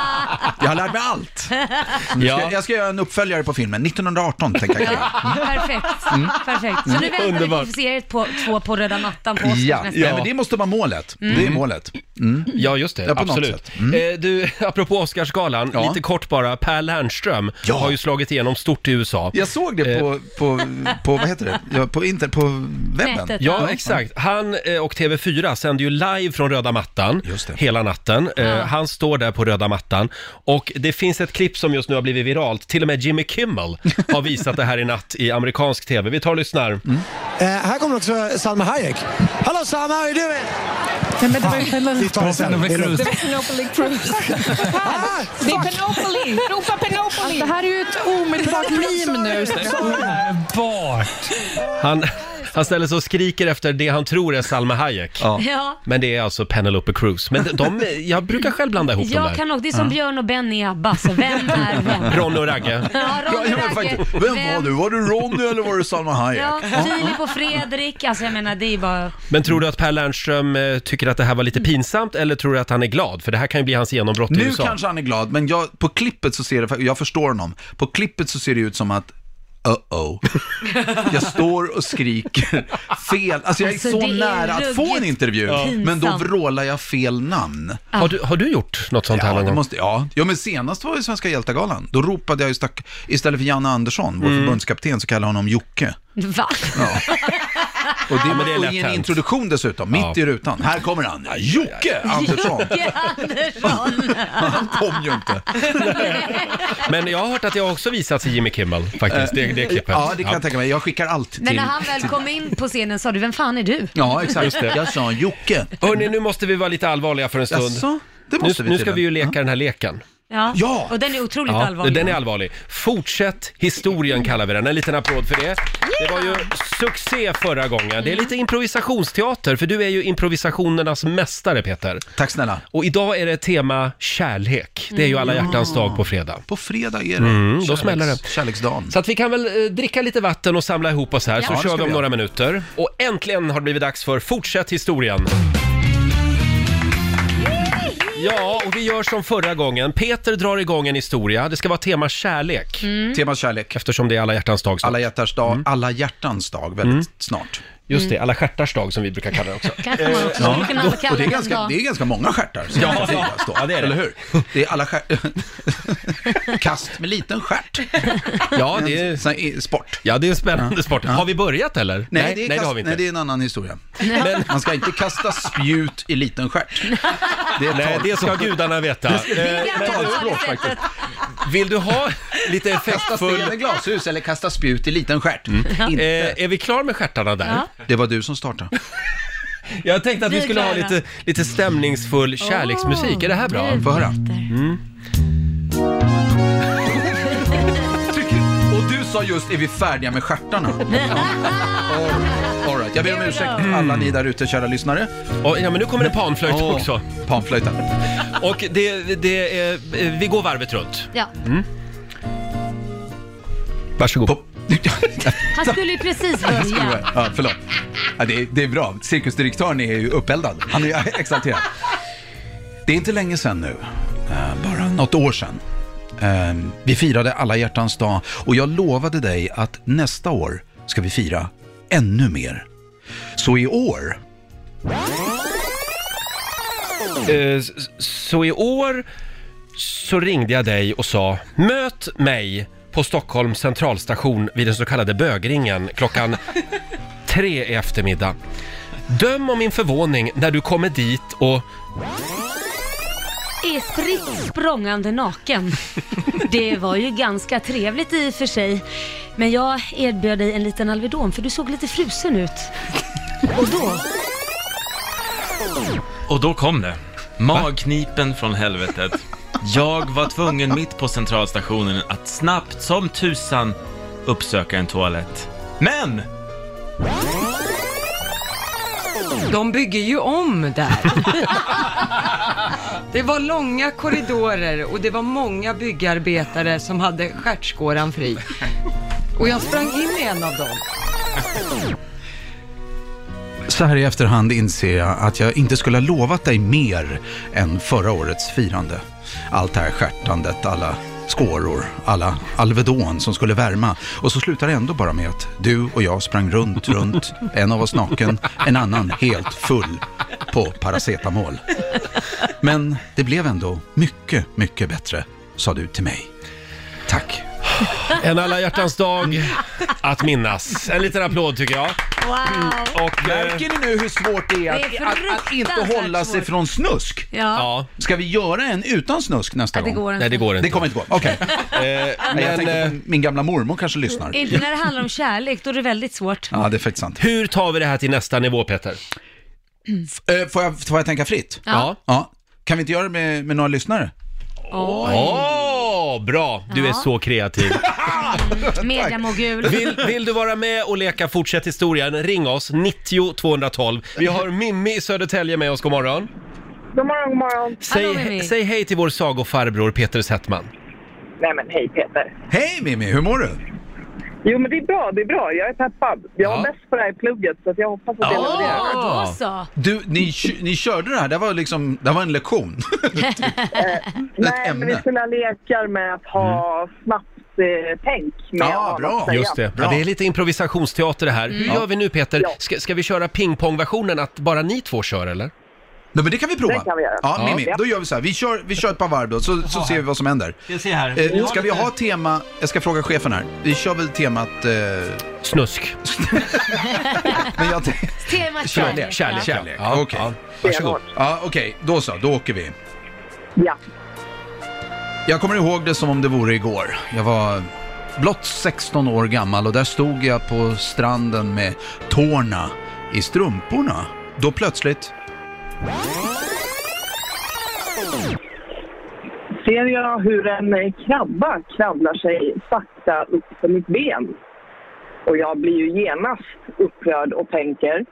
jag har lärt mig allt. [LAUGHS] Nu ska, Ja. Jag ska göra en uppföljare på filmen, 1918 tänker jag göra. Perfekt. Perfekt. Så nu väntar vi på serie två, två på röda mattan på Oscars Ja, nästa ja, men det måste vara målet. Det är målet. Ja, just det. Ja, på något Absolut. sätt. Mm. Eh, du, [LAUGHS] apropå Oscarsgalan, Ja. lite kort bara. Per Lernström Ja. har ju slagit igenom stort i USA. Jag såg det på, på, på vad heter det? Ja, på, inter, på webben. Nätet. Ja, Ja. exakt. Han eh, och TV4 sänder ju live från röda mattan Just det. hela natten. Eh, Han står där på röda mattan och det finns ett klipp som just nu har blivit viralt. Till och med Jimmy Kimmel har visat det här i natt i amerikansk TV. Vi tar och lyssnar. Mm. Eh, här kommer också Salma Hayek. Hello Salma, how are you doing? Men det var Vi tar det sen. Det är. Penopoly Cruise. [LAUGHS] Ah, Det är Penopoly! Ropa Penopoly! Det här är ju ett omedelbart meme nu. Han, han ställer sig och skriker efter det han tror är Salma Hayek. Ja. Ja. Men det är alltså Penelope Cruz. Men de, de, jag brukar själv blanda ihop dem Jag där. kan också, det är som Björn och Benny i ABBA, så vem är vem? Ronny och Ragge. Ja, Ronny men Ragge. faktiskt. Vem var du? Var du Ronny eller var du Salma Hayek? Ja, Filip och Fredrik, alltså jag menar det är bara... Men tror du att Per Lernström eh, tycker att det här var lite pinsamt eller tror du att han är glad? För det här kan ju bli hans genombrott i Nu USA. kanske han är glad, men jag, på klippet så ser det, jag förstår honom, på klippet så ser det ut som att Uh-oh. [LAUGHS] Jag står och skriker fel. Alltså jag är Alltså, så det är nära att få en ruggigt intervju, pinsamt. men då vrålar jag fel namn. Har, du, har du gjort något sånt här Ja, någon det gång? måste, ja. ja, men senast var det Svenska hjältegalan. Då ropade jag ju stack, istället för Janne Andersson, vår förbundskapten, så kallade jag honom Jocke. Va? [LAUGHS] Och det, men det är och i en hänt. introduktion dessutom, mitt Ja. i rutan. Här kommer han, Jocke Andersson. Jocke Andersson. Han kom ju inte. [LAUGHS] Men jag har hört att jag också visats i Jimmy Kimmel faktiskt, det, det klippet. Ja, det kan jag tänka mig. Jag skickar allt till... Men när han väl kom in på scenen sa du, vem fan är du? Ja, exakt. Just det. Jag sa Jocke. Hörni, nu måste vi vara lite allvarliga för en stund. Jaså? Det Nu, måste vi nu ska vi ju leka den här leken. Ja. Ja. Och den är otroligt Ja, allvarlig. den är allvarlig. Fortsätt historien kallar vi den. En liten applåd för det. Det var ju succé förra gången. Det är lite improvisationsteater, för du är ju improvisationernas mästare, Peter. Tack snälla. Och idag är det tema kärlek. Det är ju alla hjärtans dag på fredag. På fredag är det. Mm, då smäller det. Kärleksdagen. Så att vi kan väl eh, dricka lite vatten och samla ihop oss här, Ja. så Ja, det kör ska vi om vi några minuter. Och äntligen har det blivit dags för Fortsätt historien. Ja, och vi gör som förra gången. Peter drar igång en historia. Det ska vara tema kärlek. Tema kärlek. Eftersom det är alla hjärtans dag snart. Alla hjärtans dag, alla hjärtans dag väldigt snart. Just det, alla stjärtars dag som vi brukar kalla det också. [LAUGHS] Kanske man också skulle kunna kalla Och det är, den ganska, dag. det är ganska många stjärtar som Ja, ska firas då. ja, det är det. Eller hur? Det är alla stjärt... [LAUGHS] Kast med liten stjärt. Ja, det är, Sån här sport. ja, det är en spännande sport. Har vi börjat eller? Nej, det, är nej, kast... har vi inte. Nej, det är en annan historia. Men, Man ska inte kasta spjut i liten stjärt. Det är nej, det ska gudarna veta. Det är ganska talspråk faktiskt. Vill du ha lite Kasta effektfull... sten i glashus eller kasta spjut i liten stjärt. Inte. Eh, är vi klar med stjärtarna där? Ja. Det var du som startade. [LAUGHS] Jag tänkte att vi skulle ha lite, lite stämningsfull kärleksmusik. Är det här bra? Få höra. låter. [LAUGHS] Och du sa just, är vi färdiga med stjärtarna? [LAUGHS] All right. Jag ber om ursäkt alla ni där ute, kära lyssnare. Och, ja, men nu kommer det panflöjt Åh, också. Panflöjten. Och det, det är, vi går varvet runt. Ja. Mm. Varsågod. Han skulle ju precis börja. Ja, förlåt. Ja, det, är, det är bra. Cirkusdirektören är ju uppeldad. Han är [LAUGHS] exalterad. Det är inte länge sedan nu, eh, bara något år sedan. Eh, Vi firade alla hjärtans dag och jag lovade dig att nästa år ska vi fira ännu mer. Så i år Eh, Så i år så ringde jag dig och sa möt mig på Stockholms centralstation vid den så kallade bögringen klockan tre i eftermiddag. Döm om min förvåning när du kommer dit och Är spritt språngande naken. Det var ju ganska trevligt i och för sig. Men jag erbjöd dig en liten Alvedon för du såg lite frusen ut. Och då? Och då kom det. Magknipen från helvetet. Jag var tvungen mitt på centralstationen att snabbt som tusan uppsöka en toalett. Men! De bygger ju om där. Det var långa korridorer och det var många byggarbetare som hade stjärtskåran fri. Och jag sprang in i en av dem. Så här i efterhand inser jag att jag inte skulle ha lovat dig mer än förra årets firande. Allt det här stjärtandet, alla skåror, alla Alvedon som skulle värma. Och så slutar det ändå bara med att du och jag sprang runt, runt, en av oss naken, en annan helt full på paracetamol. Men det blev ändå mycket, mycket bättre, sa du till mig. Tack en alla hjärtans dag att minnas. En liten applåd tycker jag. Wow! Och, eh, Märker ni nu hur svårt det är att, Det är att, att inte hålla sig från snusk? Ja. ja, Ska vi göra en utan snusk nästa Ja, det gång? går inte. nej det går inte. Det kommer inte gå, [LAUGHS] okej. Eh, Men jag men tänkte eh, på min gamla mormor kanske lyssnar. Inte när det handlar om kärlek, då är det väldigt svårt. Ja, det är faktiskt sant. hur tar vi det här till nästa nivå Peter? Eh, Får jag, får jag tänka fritt? Ja. Ja. Kan vi inte göra det med, med några lyssnare? Åh, bra! Du är Ja. så kreativ. [LAUGHS] Mediamogul. Vill, vill du vara med och leka Fortsätt historien? Ring oss, 90 212. Vi har Mimmi i Södertälje med oss, god morgon. God morgon, god morgon. Hallå, Säg, Mimmi. säg hej till vår sagofarbror Peter Settman. Nej men hej Peter. Hej Mimmi, hur mår du? Jo men det är bra, det är bra. Jag är peppad. Jag var Ja. bäst på det här i plugget så att jag hoppas att jag levererar. Ja, då så. Du, ni, kö- ni körde det här, det var liksom, det var en lektion. [LAUGHS] [LAUGHS] Nej ämne. men vi skulle ha lekar med att ha snabbt eh, tänk med Ja, bra. Just det. Ja, Bra. det är lite improvisationsteater det här. Hur gör vi nu Peter? Ja. Ska, ska vi köra pingpongversionen att bara ni två kör eller? Nej, men det kan vi prova. Det kan vi göra. Ja, Ja. Mimmi, då gör vi så här. Vi kör, vi kör ett par varv då, så, så ser vi vad som händer. Jag ser här. Eh, ska vi ha tema, jag ska fråga chefen här. Vi kör väl temat... Eh, Snusk. [LAUGHS] men jag, Tema Kärlek. kärlek. Kärlek. Ja. Kärlek. Ja, Okej. ja. Varsågod. ja, okej, då så, då åker vi. Ja. Jag kommer ihåg det som om det vore igår. Jag var blott 16 år gammal och där stod jag på stranden med tårna i strumporna. Då plötsligt, Ser jag hur en krabba kravlar sig sakta upp för mitt ben. Och jag blir ju genast upprörd och tänker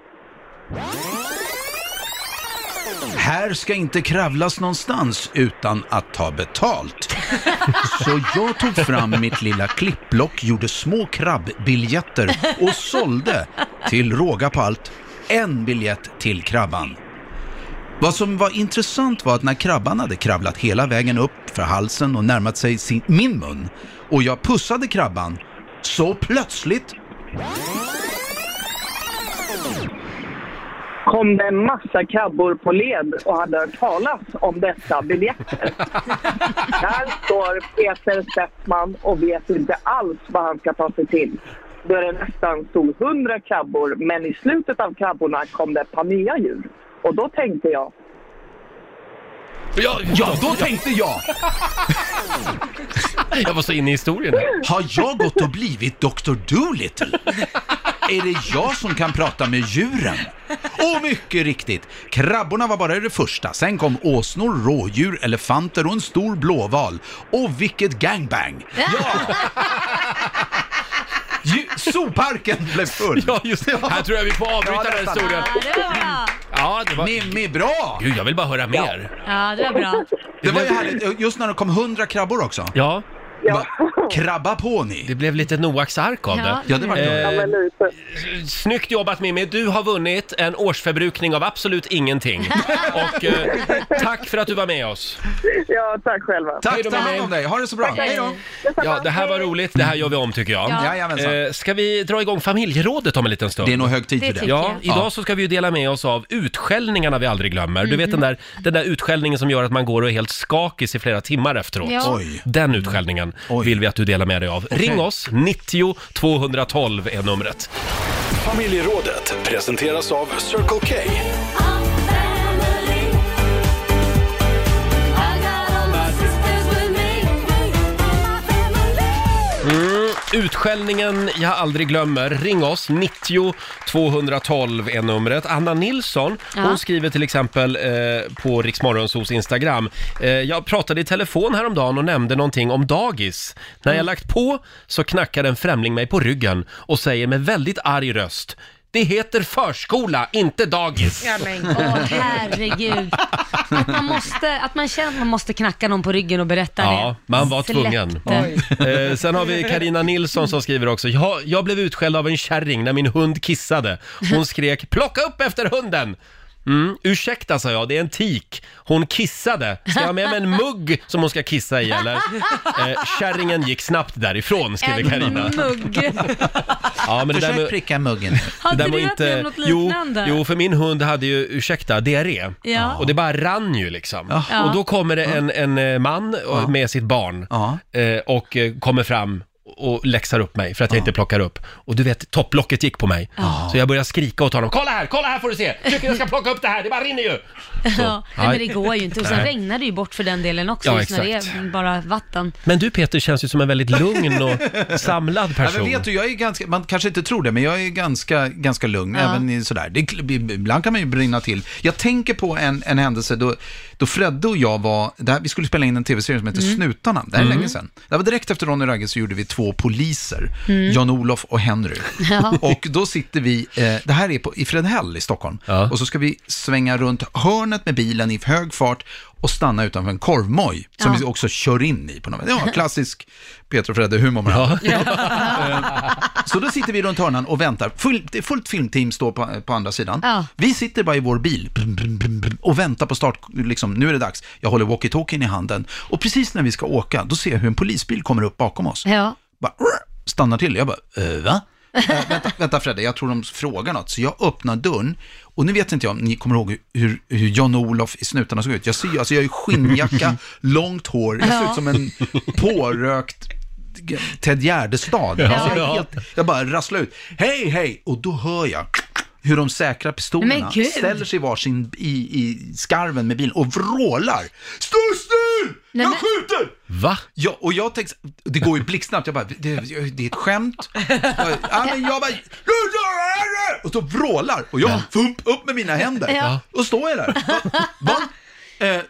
här ska inte kravlas någonstans utan att ta betalt. [LAUGHS] Så jag tog fram mitt lilla klippblock, gjorde små krabbbiljetter och sålde till råga på allt en biljett till krabban. Vad som var intressant var att när krabban hade kravlat hela vägen upp för halsen och närmat sig sin, min mun och jag pussade krabban, så plötsligt kom det en massa krabbor på led och hade hört talas om dessa biljetter. [LAUGHS] Där står Peter Settman och vet inte alls vad han ska ta sig till. Då är det nästan stod hundra krabbor, men i slutet av krabborna kom det ett par nya djur. Och då tänkte jag, Ja, Ja, då tänkte jag, Jag var så inne i historien. har jag gått och blivit Dr. Dolittle? Är det jag som kan prata med djuren? Och mycket riktigt, krabborna var bara det första. Sen kom åsnor, rådjur, elefanter och en stor blåval. Och vilket gangbang! Ja, Zooparken blev full. Ja, just det. Här tror jag vi får avbryta Ja, den här historien. Ja, det var bra. Ja, det var... Mimmi, bra! Gud, jag vill bara höra mer. Ja, det var bra. Det var ju härligt, just när det kom hundra krabbor också. Ja. Va- Krabba på ni! Det blev lite Noaks ark av Ja. det. Ja, det var det. Ja, Eh, men lite. Snyggt jobbat Mimmi, du har vunnit en årsförbrukning av absolut ingenting. [LAUGHS] Och eh, tack för att du var med oss. Ja, tack själva. Tack, då, ta hand Mimmi. om dig. Ha det så bra. Hej då! Ja, det här var roligt, det här gör vi om tycker jag. Ja. Jajamensan. Eh, ska vi dra igång familjerådet om en liten stund? Det är nog hög tid Det för det. tycker Ja, jag. idag så ska vi ju dela med oss av utskällningarna vi aldrig glömmer. Du vet den där, den där utskällningen som gör att man går och är helt skakis i flera timmar efteråt. Ja. Oj. Den utskällningen Oj. vill vi att du delar med dig av. Ring oss, 90 212 är numret. Familjerådet presenteras av Circle K. utskällningen jag aldrig glömmer. Ring oss, 90 212 är numret. Anna Nilsson, hon skriver till exempel eh, på Riksmorgonsos Instagram. Eh, jag pratade i telefon häromdagen och nämnde någonting om dagis. När jag lagt på så knackar en främling mig på ryggen och säger med väldigt arg röst det heter förskola, inte dagis. Ja, men. Åh, herregud. Att man, måste, att man känner att man måste knacka någon på ryggen och berätta det. Ja, man var Släpp tvungen. det. Eh, sen har vi Karina Nilsson som skriver också. Jag, jag blev utskälld av en kärring när min hund kissade. Hon skrek “plocka upp efter hunden”. Mm, ursäkta sa jag, det är en tik. Hon kissade. Ska jag ha med mig en mugg som hon ska kissa i eller? [LAUGHS] Eh, kärringen gick snabbt därifrån, skriver En mugg. [LAUGHS] Ja, men det där Försök med, pricka muggen. det Hade du var varit med om något jo, liknande? jo, för min hund hade ju, ursäkta, diarré. Ja. Och det bara rann ju liksom. Ja. Och då kommer det en, en eh, man och- med sitt barn Ja. eh, och eh, kommer fram och läxar upp mig för att jag inte plockar upp. Och du vet, topplocket gick på mig. Så jag började skrika åt honom. Kolla här, kolla här får du se! Tycker jag ska plocka upp det här, det bara rinner ju! Ja, nej, men det går ju inte. Och sen Nej. regnar det ju bort för den delen också, Ja, just när det exakt. är bara vatten. Men du Peter känns ju som en väldigt lugn och samlad Ja, person. men vet du, jag är ganska, man kanske inte tror det, men jag är ganska, ganska lugn, Ja. även i sådär. Det, ibland kan man ju brinna till. Jag tänker på en, en händelse då, då Fredde och jag var, där, vi skulle spela in en tv-serie som heter Snutarna, det här är länge sedan. Det var direkt efter Ronny Ragge så gjorde vi två poliser, Jan-Olof och Henry. [LAUGHS] Ja. Och då sitter vi, eh, det här är på, i Fredhäll i Stockholm, Ja. och så ska vi svänga runt hörnet med bilen i hög fart och stanna utanför en korvmoj som Ja. vi också kör in i på något sätt. Ja, [LAUGHS] klassisk Peter och Fredde-humor med Ja. [LAUGHS] så då sitter vi runt hörnan och väntar. Full, det är fullt filmteam står på, på andra sidan. Ja. Vi sitter bara i vår bil och väntar på start. Liksom, nu är det dags. Jag håller walkie-talkien i handen. Och precis när vi ska åka, då ser jag hur en polisbil kommer upp bakom oss. Ja. Bara, stannar till. Jag bara, äh, va? Äh, [LAUGHS] vänta, vänta Fredde, jag tror de frågar något. Så jag öppnar dörren. Och nu vet inte jag om ni kommer ihåg hur, hur John-Olof i Snutarna såg ut. Jag ser ju, alltså jag har ju skinnjacka, [LAUGHS] långt hår, jag ser Ja. ut som en pårökt Ted Gärdestad. Ja, Alltså jag, helt, jag bara rasslar ut. Hej, hej! Och då hör jag hur de säkrar pistolerna, ställer sig varsin i, i skarven med bilen och vrålar. Stå still! Jag skjuter! Va? Ja, och jag tänkte, det går ju blixtsnabbt, jag bara, det, det är ett skämt. Ja, men jag bara, och så vrålar, och jag fump upp med mina händer. Ja. Och står jag där. Va? Va? Eh,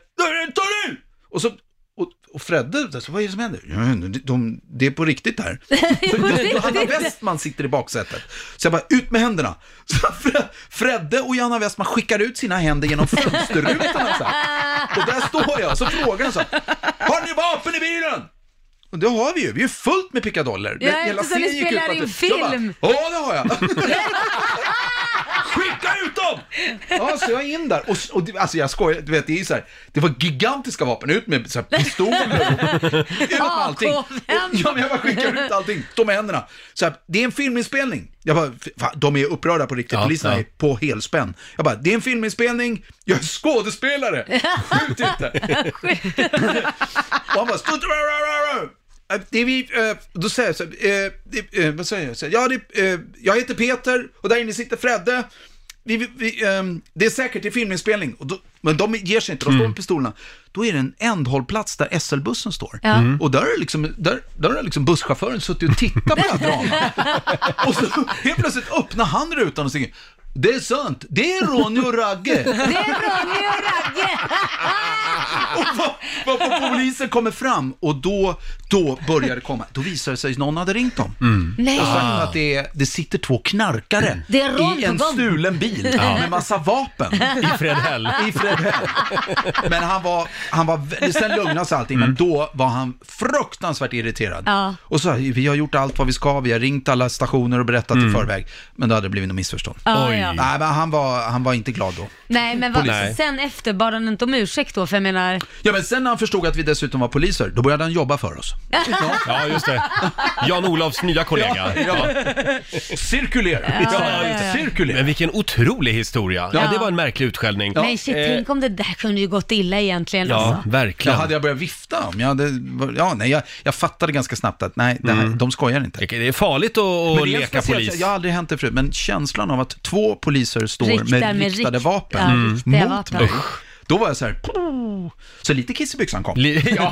ta in! Och så, och, och Fredde, så, vad är det som händer? Ja, de, de, det är på riktigt här. [LAUGHS] Johanna Westman sitter i baksätet. Så jag bara, ut med händerna. [LAUGHS] Så Fre- Fredde och Johanna Westman skickar ut sina händer genom fönsterrutorna. Så här. Och där står jag, så frågar han så här, har ni vapen i bilen? Och det har vi ju, vi är fullt med pickadoller. Ja, Hela serien gick ut spelar på att-. Ja, det har jag. [LAUGHS] Skicka ut dem! Ja, så jag är in där. Och, och det- alltså jag skojar, du vet, det är så här, det var gigantiska vapen, ut med så här, pistoler, [LAUGHS] ut med allting. Och, ja, men jag bara skickar ut allting, med händerna. Så här, det är en filminspelning. Jag bara, fan, de är upprörda på riktigt, Ja, poliserna ja. är på helspänn. Jag bara, det är en filminspelning, jag är skådespelare, [LAUGHS] skjut inte. [LAUGHS] Och han bara, "Stå- Eh, det är vi, eh, då säger jag så här, eh, det, eh, vad säger jag? Ja, det, eh, jag heter Peter och där inne sitter Fredde. Vi, vi, vi, ehm, det är säkert i filminspelning. Och då, men de ger sig inte, de står med pistolerna. Då är det en ändhållplats där SL-bussen står. Ja. Mm. Och där är liksom, där, där har liksom busschauffören suttit och tittat på det här dramat. [LAUGHS] och så helt plötsligt öppnar han rutan och säger Det är sant, det är Ronny och Ragge. [LAUGHS] Det är Ronny och Ragge! [LAUGHS] Varpå polisen kommer fram och då, då börjar det komma. Då visar det sig att någon hade ringt dem. Nej. Och sagt Ah. att det, är, det sitter två knarkare Det är Ron i en stulen bil Ja. med massa vapen. I Fredhäll. [LAUGHS] I Fredhäll. Men han var, han var, sen lugnade sig allting, men då var han fruktansvärt irriterad. Ja. Och så, vi har gjort allt vad vi ska, vi har ringt alla stationer och berättat Mm. i förväg. Men då hade det blivit något missförstånd. Ja, Oj. Ja. Nej, men han var, han var inte glad då. Nej, men vad, Polisen. sen efter bad han inte om ursäkt då? För jag menar... Ja, men sen när han förstod att vi dessutom var poliser, då började han jobba för oss. Ja, just det. Jan-Olofs nya kollega. Ja, Cirkulera! Ja, ja, ja, ja. Cirkulera! Men vilken otrolig historia. Ja, Ja. det var en märklig utskällning. Men shit, Eh, tänk om det där kunde ju gått illa egentligen. Ja, Alltså. Ja, verkligen. hade jag börjat vifta om jag hade, ja, nej, jag, jag fattade ganska snabbt att nej, det här, de skojar inte. Det är farligt att, Men att det är leka speciellt, polis. Jag har aldrig hänt det förut, men känslan av att två poliser står Riktar med, med riktade rikt- vapen ja, mm, riktiga mot vapen. mig. Då var jag så här, så lite kiss i byxan kom. Li- [LAUGHS] Ja,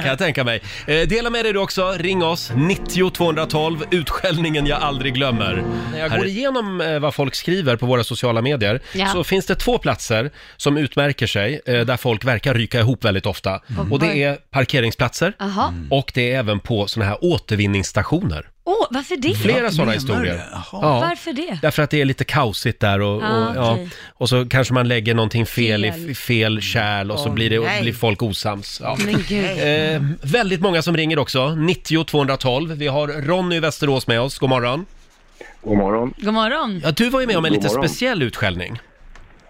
kan jag tänka mig. Eh, dela med dig du också. Ring oss, 90 212, utskällningen jag aldrig glömmer. När jag går igenom eh, vad folk skriver på våra sociala medier Ja. så finns det två platser som utmärker sig eh, där folk verkar ryka ihop väldigt ofta. Mm. Och det är parkeringsplatser Jaha. och det är även på sådana här återvinningsstationer. Åh, varför det? Flera sådana historier. Jaha. Varför det? Därför att det är lite kaosigt där och, Ah, och, ja, okej. och så kanske man lägger någonting fel, i Fel. f- fel kärl och så Åh, blir, det, nej. blir folk osams. Ja. Men gud. Eh, väldigt många som ringer också, 90 212. Vi har Ronny i Västerås med oss, god morgon. God morgon. God morgon. Ja, du var ju med om en God lite morgon. speciell utskällning.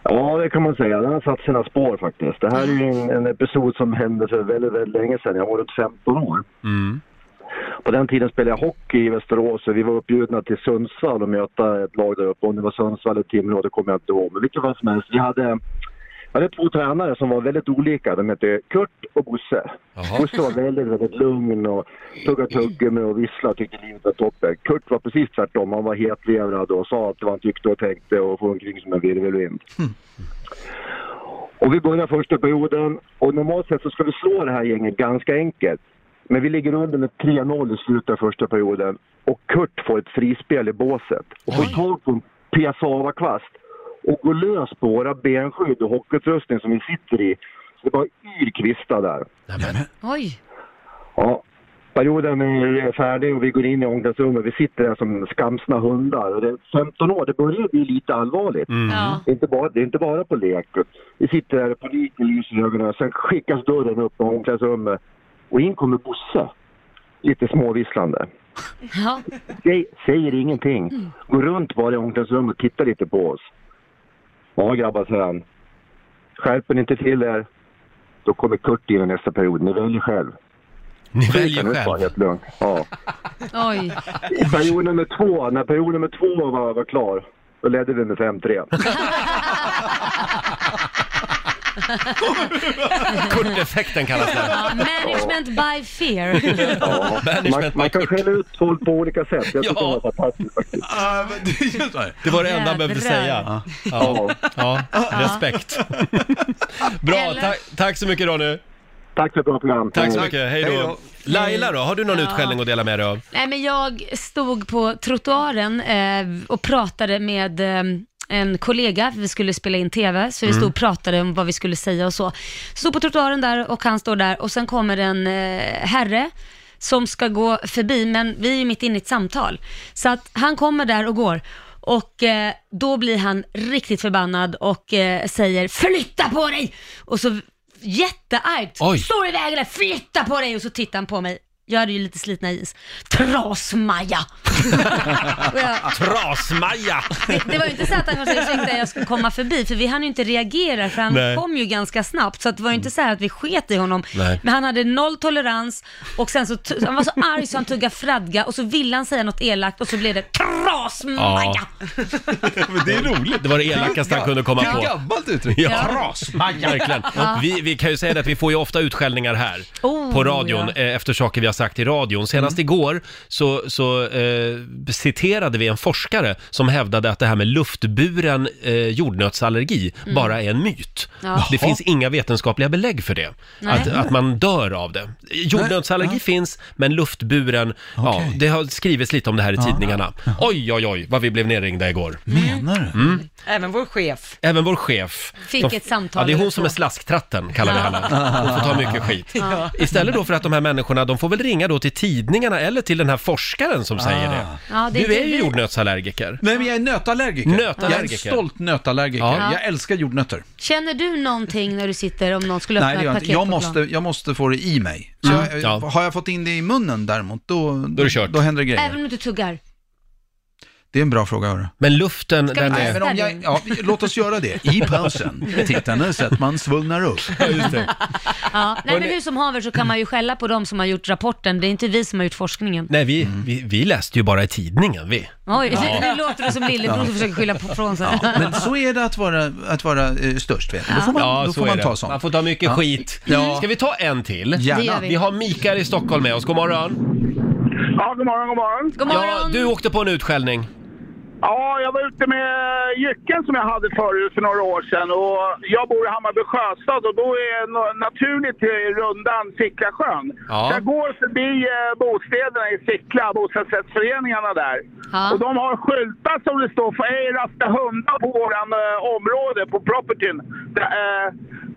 Ja, det kan man säga. Den har satt sina spår faktiskt. Det här är ju en, en episod som hände för väldigt, väldigt länge sedan. Jag var runt 15 år. Mm. På den tiden spelade jag hockey i Västerås och vi var uppbjudna till Sundsvall och möta ett lag där uppe. Om det var Sundsvall eller Timrå, det kommer jag inte ihåg. Men vilket fall som helst, vi hade, vi hade två tränare som var väldigt olika. De hette Kurt och Bosse. Bosse var väldigt, väldigt lugn och tuggade tuggummi och visslade och tyckte livet var toppen. Kurt var precis tvärtom. Han var hetlevrad och sa allt vad han tyckte och tänkte och for omkring som en virvelvind. Och vi börjar första perioden och normalt sett så ska vi slå det här gänget ganska enkelt. Men vi ligger under med 3-0 i slutet av första perioden och Kurt får ett frispel i båset och får tag på en piassavakvast och går lös på våra benskydd och hockeyutrustning som vi sitter i. Så det bara yr kvistar där. Oj. Ja, perioden är färdig och vi går in i omklädningsrummet. Vi sitter där som skamsna hundar. Och det är 15 år, det börjar bli lite allvarligt. Ja. Det, är inte bara, det är inte bara på lek. Vi sitter där, paniken lyser i ögonen. Sen skickas dörren upp i omklädningsrummet och in kommer Bosse. Lite småvisslande. Ja. Säg, säger ingenting. Går runt bara i omklädningsrummet och tittar lite på oss. Ja grabbar, säger han. Skärper ni inte till er, då kommer Kurt in i nästa period. Ni väljer själv. Ni Det väljer själv. helt lugnt. Ja. [LAUGHS] Oj. I period nummer två, när period nummer två var, var klar, då ledde vi med 5-3. [LAUGHS] [LAUGHS] Kurt-effekten kallas det. Ja, management by fear. [LAUGHS] Ja. Man, man kan skälla ut folk på olika sätt. Jag tycker Ja. det var fantastiskt faktiskt. Det var det enda han behövde Jädrar. säga. Ja. Ja. Respekt. [LAUGHS] Bra, Eller? tack, tack så mycket Ronny. Tack för ett bra program. Tack så mycket, hej Hej då. då. Laila då, har du någon Ja. utskällning att dela med dig av? Nej, men jag stod på trottoaren eh, och pratade med eh, en kollega, vi skulle spela in TV, så vi stod och pratade om vad vi skulle säga och så. Stod på trottoaren där och han står där och sen kommer en eh, herre som ska gå förbi, men vi är ju mitt inne i ett samtal. Så att han kommer där och går. Och eh, då blir han riktigt förbannad och eh, säger flytta på dig! Och så jätteargt, Oj. står i vägen där, flytta på dig! Och så tittar han på mig. Jag hade ju lite slitna is. Trasmaja! jag, [LAUGHS] Trasmaja! det, det var ju inte så att han kanske att jag skulle komma förbi, för vi hann ju inte reagera, för han Nej. kom ju ganska snabbt, så att det var ju inte så här att vi sket i honom. Nej. Men han hade noll tolerans och sen så, t- han var så arg så han tuggade fradga och så ville han säga något elakt och så blev det trasmaja! Ja. [LAUGHS] Men det är roligt. Det var det elakaste han kunde komma på. Gammalt uttryck. Ja, Trasmaja. verkligen. Vi, vi kan ju säga det att vi får ju ofta utskällningar här Oh, på radion ja. eh, efter saker vi har sagt i radion. Senast igår så, så eh, citerade vi en forskare som hävdade att det här med luftburen eh, jordnötsallergi Mm. bara är en myt. Ja. Det Jaha. finns inga vetenskapliga belägg för det. Nej. Att, att man dör av det. Jordnötsallergi finns, men luftburen, ja, det har skrivits lite om det här i tidningarna. Oj, oj, oj, vad vi blev nerringda igår. Menar du? Mm. Även vår chef. Även vår chef. Fick ett samtal Ja, det är eller hon som två. är slasktratten, kallar vi Ja. henne. Hon får ta mycket skit. Ja. Istället då för att de här människorna, de får väl ringa då till tidningarna eller till den här forskaren som säger det. Ja, det är du är ju vi. jordnötsallergiker. Nej, men jag är nötallergiker. Nötallergiker. Jag är en stolt nötallergiker. Ja. Jag älskar jordnötter. Känner du någonting när du sitter om någon skulle öppna Nej, det gör ett jag paket inte. Jag på måste, plan? jag måste få det i mig. Så Mm. jag, Ja. Har jag fått in det i munnen däremot, då, Då är det kört. då händer det grejer. Även om du inte tuggar? Det är en bra fråga, hörru. Men luften, Ska vi den testa är... Men om jag, ja, låt oss göra det. I pausen. Tittarna så att man svullnar upp. Just det. Ja. Nej, men hur som haver så kan man ju skälla på de som har gjort rapporten. Det är inte vi som har gjort forskningen. Nej, vi, vi, vi läste ju bara i tidningen, vi. Oj, Ja. [LAUGHS] nu låter det som lillebror som försöker skylla på från sig. Men så är det att vara, att vara eh, störst, vet du. Då får man, Ja, då så får är man det. ta sånt. Man får ta mycket Ja. skit. Ja. Ska vi ta en till? Gärna. Det gör vi. Vi har Mikael i Stockholm med oss, god morgon. Ja, god morgon, god morgon. God morgon! Ja, du åkte på en utskällning. Ja, jag var ute med jycken som jag hade förut för några år sedan och jag bor i Hammarby sjöstad och då är naturligt rundan Sicklasjön. Ja. Jag går förbi eh, bostäderna i Sickla, bostadsrättsföreningarna där. Ja. Och de har skyltar som det står för ej rasta hundar på våran eh, område, på propertyn. Det, eh,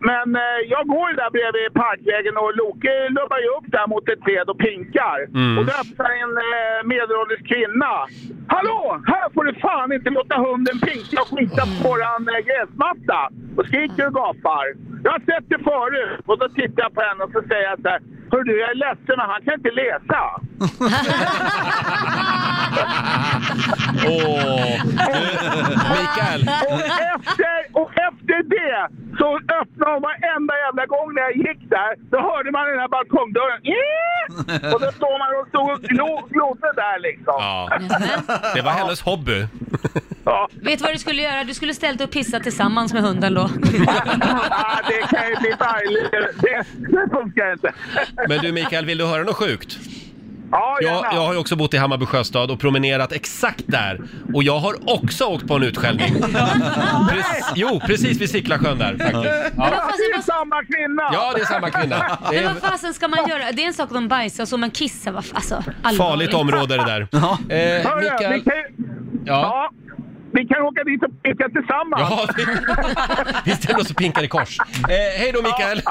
men eh, jag går ju där bredvid parkvägen och Loke lubbar ju upp där mot ett träd och pinkar. Mm. Och då öppnar en eh, medelålders kvinna. Hallå! Här får du fan inte låta hunden pinka och skita på våran eh, gräsmatta. Och skriker och gapar. Jag har sett det förut. Och då tittar jag på henne och så säger jag så här. Hör du, jag är ledsen men han kan inte läsa. [LAUGHS] Åh, [LAUGHS] Mikael. Och efter, och efter det så öppnade hon varenda jävla gång när jag gick där. Då hörde man den här balkongdörren. [LAUGHS] Och då står man och stod och glo- glodde där liksom. Ja, det var hennes hobby. Ja. Vet du vad du skulle göra? Du skulle ställt och pissa tillsammans med hunden då. Ah, det kan ju bli farligt. Det, det funkar inte. Men du Mikael, vill du höra något sjukt? Ja, Jag, gärna. jag har ju också bott i Hammarby sjöstad och promenerat exakt där. Och jag har också åkt på en utskällning. [LAUGHS] Precis, jo, precis vid Sicklasjön där faktiskt. Ja, Ja. det är samma kvinna! ja, det är samma kvinna. Det Men är vad fasen ska man göra? Det är en sak om de bajsar och så, men kissa, vad fa- alltså allvarligt. farligt område det där. [LAUGHS] Eh, Hörru, vi Mikael, kan, ju- ja. ja, vi kan åka dit och peka tillsammans. Ja, vi, [LAUGHS] vi ställer oss och pinkar i kors. Eh, hej då Mikael!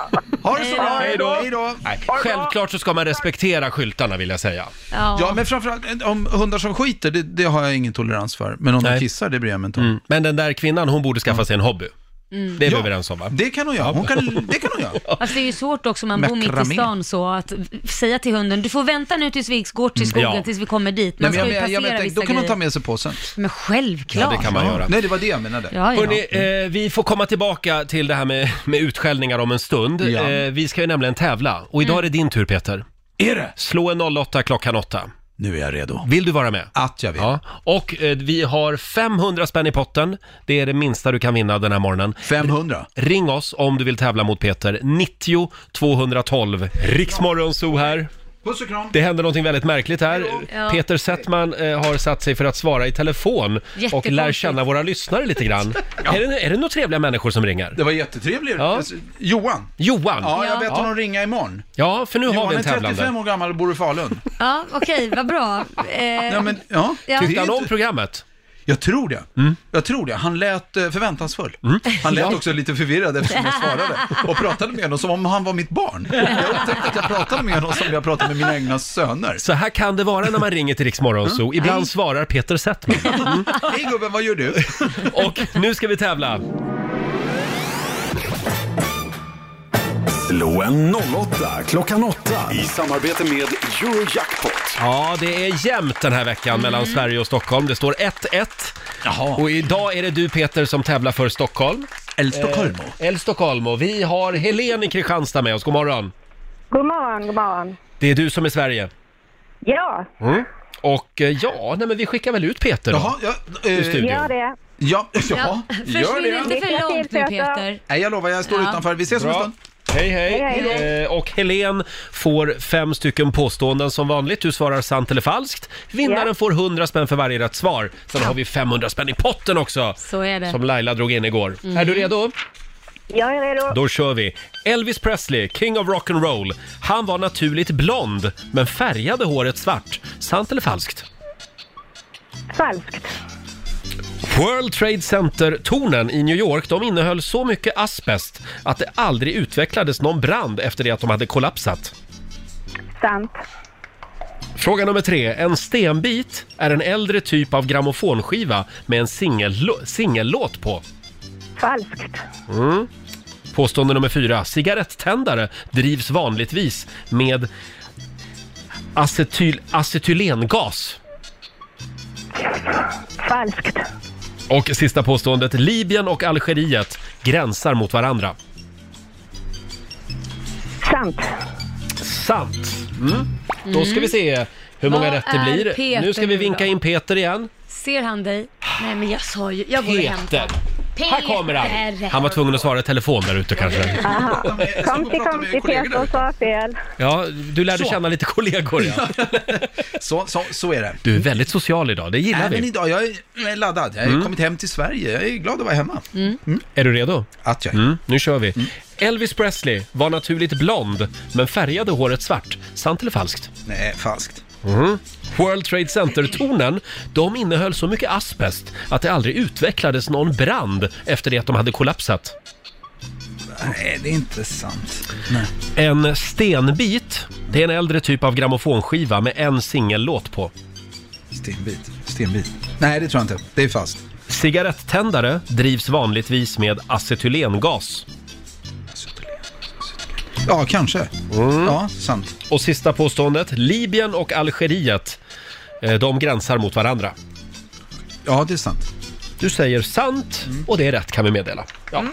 Ha det så bra. Hej då! Hej då. Nej, självklart så ska man respektera skyltarna vill jag säga. Ja. Ja, men framförallt eh, om hundar som skiter, det, det har jag ingen tolerans för. Men om Nej. de kissar, det bryr jag mig inte om. Mm. Men den där kvinnan, hon borde skaffa sig en hobby. Mm. Det är vi Ja. överens om va? Det kan hon göra. Hon kan, det kan hon göra. Fast [LAUGHS] det är ju svårt också om man bor mitt i stan så att säga till hunden, du får vänta nu tills vi går till skogen Ja. tills vi kommer dit. Man Nej, ska men ju jag, jag, passera jag, vissa då kan hon ta grejer. med sig påsen. Men självklart. Ja, det kan man göra. Nej, det var det jag menade. Ja, ja. Hörrni, eh, vi får komma tillbaka till det här med, med utskällningar om en stund. Ja. Eh, vi ska ju nämligen tävla och idag är det din tur Peter. Är det? Slå en 08 klockan 8. Nu är jag redo. Vill du vara med? Att jag vill. Ja, och eh, vi har 500 spänn i potten. Det är det minsta du kan vinna den här morgonen. 500. Ring oss om du vill tävla mot Peter. 90 212. Riksmorgon Zoo här. Puss och kram. Det händer någonting väldigt märkligt här. Ja. Peter Settman eh, har satt sig för att svara i telefon och Jättekonstigt. lär känna våra lyssnare lite grann. [LAUGHS] är, det, är det några trevliga människor som ringer? Det var jättetrevligt. Ja. Alltså, Johan. Johan? Ja, jag Ja. vet honom ringa imorgon. Ja, för nu har Johan vi är en 35 tävlande. år gammal och bor i Falun. Ja, okej, vad bra. Eh, Ja, men, ja. Tyckte är han om programmet? Jag tror det. Mm. Jag tror det. Han lät eh, förväntansfull. Han lät också lite förvirrad eftersom jag svarade och [LAUGHS] pratade med honom som om han var mitt barn. Jag upptäckte att jag pratade med honom som jag pratade med mina egna söner. Så här kan det vara när man ringer till Riksmorgon Zoo. Ibland Nej. svarar Peter Settman. Hej gubben, vad gör du? [LAUGHS] Och nu ska vi tävla. Slå en 08 klockan 8 i samarbete med Eurojackpot. Ja, det är jämnt den här veckan mellan Sverige och Stockholm. Det står 1-1. Jaha. Och idag är det du Peter som tävlar för Stockholm. El Stockholmo. Eh, El Stockholmo. Vi har Helen i Kristianstad med oss. God morgon. God morgon, god morgon. Det är du som är Sverige. Ja, Mm. Och eh, ja, nej men vi skickar väl ut Peter då. Jaha, ja, eh, studion. gör det. ja, [LAUGHS] ja, ja, gör försvinn det. inte för Lycka till, långt nu Peter. Peter. Nej, jag lovar, jag står Ja. utanför. Vi ses om en Bra. stund. Hej, hej. Hej, hej. Eh, och Helen får fem stycken påståenden som vanligt. Du svarar sant eller falskt. Vinnaren Ja. får 100 spänn för varje rätt svar. Sen har vi 500 spänn i potten också. Så är det. Som Laila drog in igår. Mm. Är du redo? Jag är redo. Då kör vi. Elvis Presley, King of Rock'n'Roll. Han var naturligt blond, men färgade håret svart. Sant eller falskt? Falskt. World Trade Center-tornen i New York, de innehöll så mycket asbest att det aldrig utvecklades någon brand efter det att de hade kollapsat. Sant. Fråga nummer tre. En stenbit är en äldre typ av grammofonskiva med en singellå- singellåt på. Falskt. Mm. Påstående nummer fyra. Cigarettändare drivs vanligtvis med acetyl, acetylengas. Falskt. Och sista påståendet. Libyen och Algeriet gränsar mot varandra. Sant. Sant. Mm. Då ska vi se hur många Vad rätt det är blir. Peter nu ska vi nu vinka då? in Peter igen. Ser han dig? Nej men jag sa ju, jag går och hämtar. Peter. Här kommer han. Han var tvungen att svara i telefon där ute kanske. Aha. Komti, komti, Peter sa fel. Ja, du lärde Så. känna lite kollegor ja. [LAUGHS] Så, så, så är det. Du är väldigt social idag, det gillar Även vi. idag, jag är laddad. Jag har Mm. kommit hem till Sverige. Jag är glad att vara hemma. Är du redo? Att jag är. Mm, nu kör vi. Elvis Presley var naturligt blond, men färgade håret svart. Sant eller falskt? Nej, falskt. Mhm. World Trade Center-tornen, de innehöll så mycket asbest att det aldrig utvecklades någon brand efter det att de hade kollapsat. Nej, det är inte sant. Nej. En stenbit, det är en äldre typ av grammofonskiva med en singellåt på. Stenbit. Stenbit. Nej, det tror jag inte. Det är falskt. Cigarettändare drivs vanligtvis med acetylengas. Ja, kanske. Mm. Ja, sant. Och sista påståendet, Libyen och Algeriet, eh, de gränsar mot varandra. Ja, det är sant. Du säger sant och det är rätt kan vi meddela. Ja.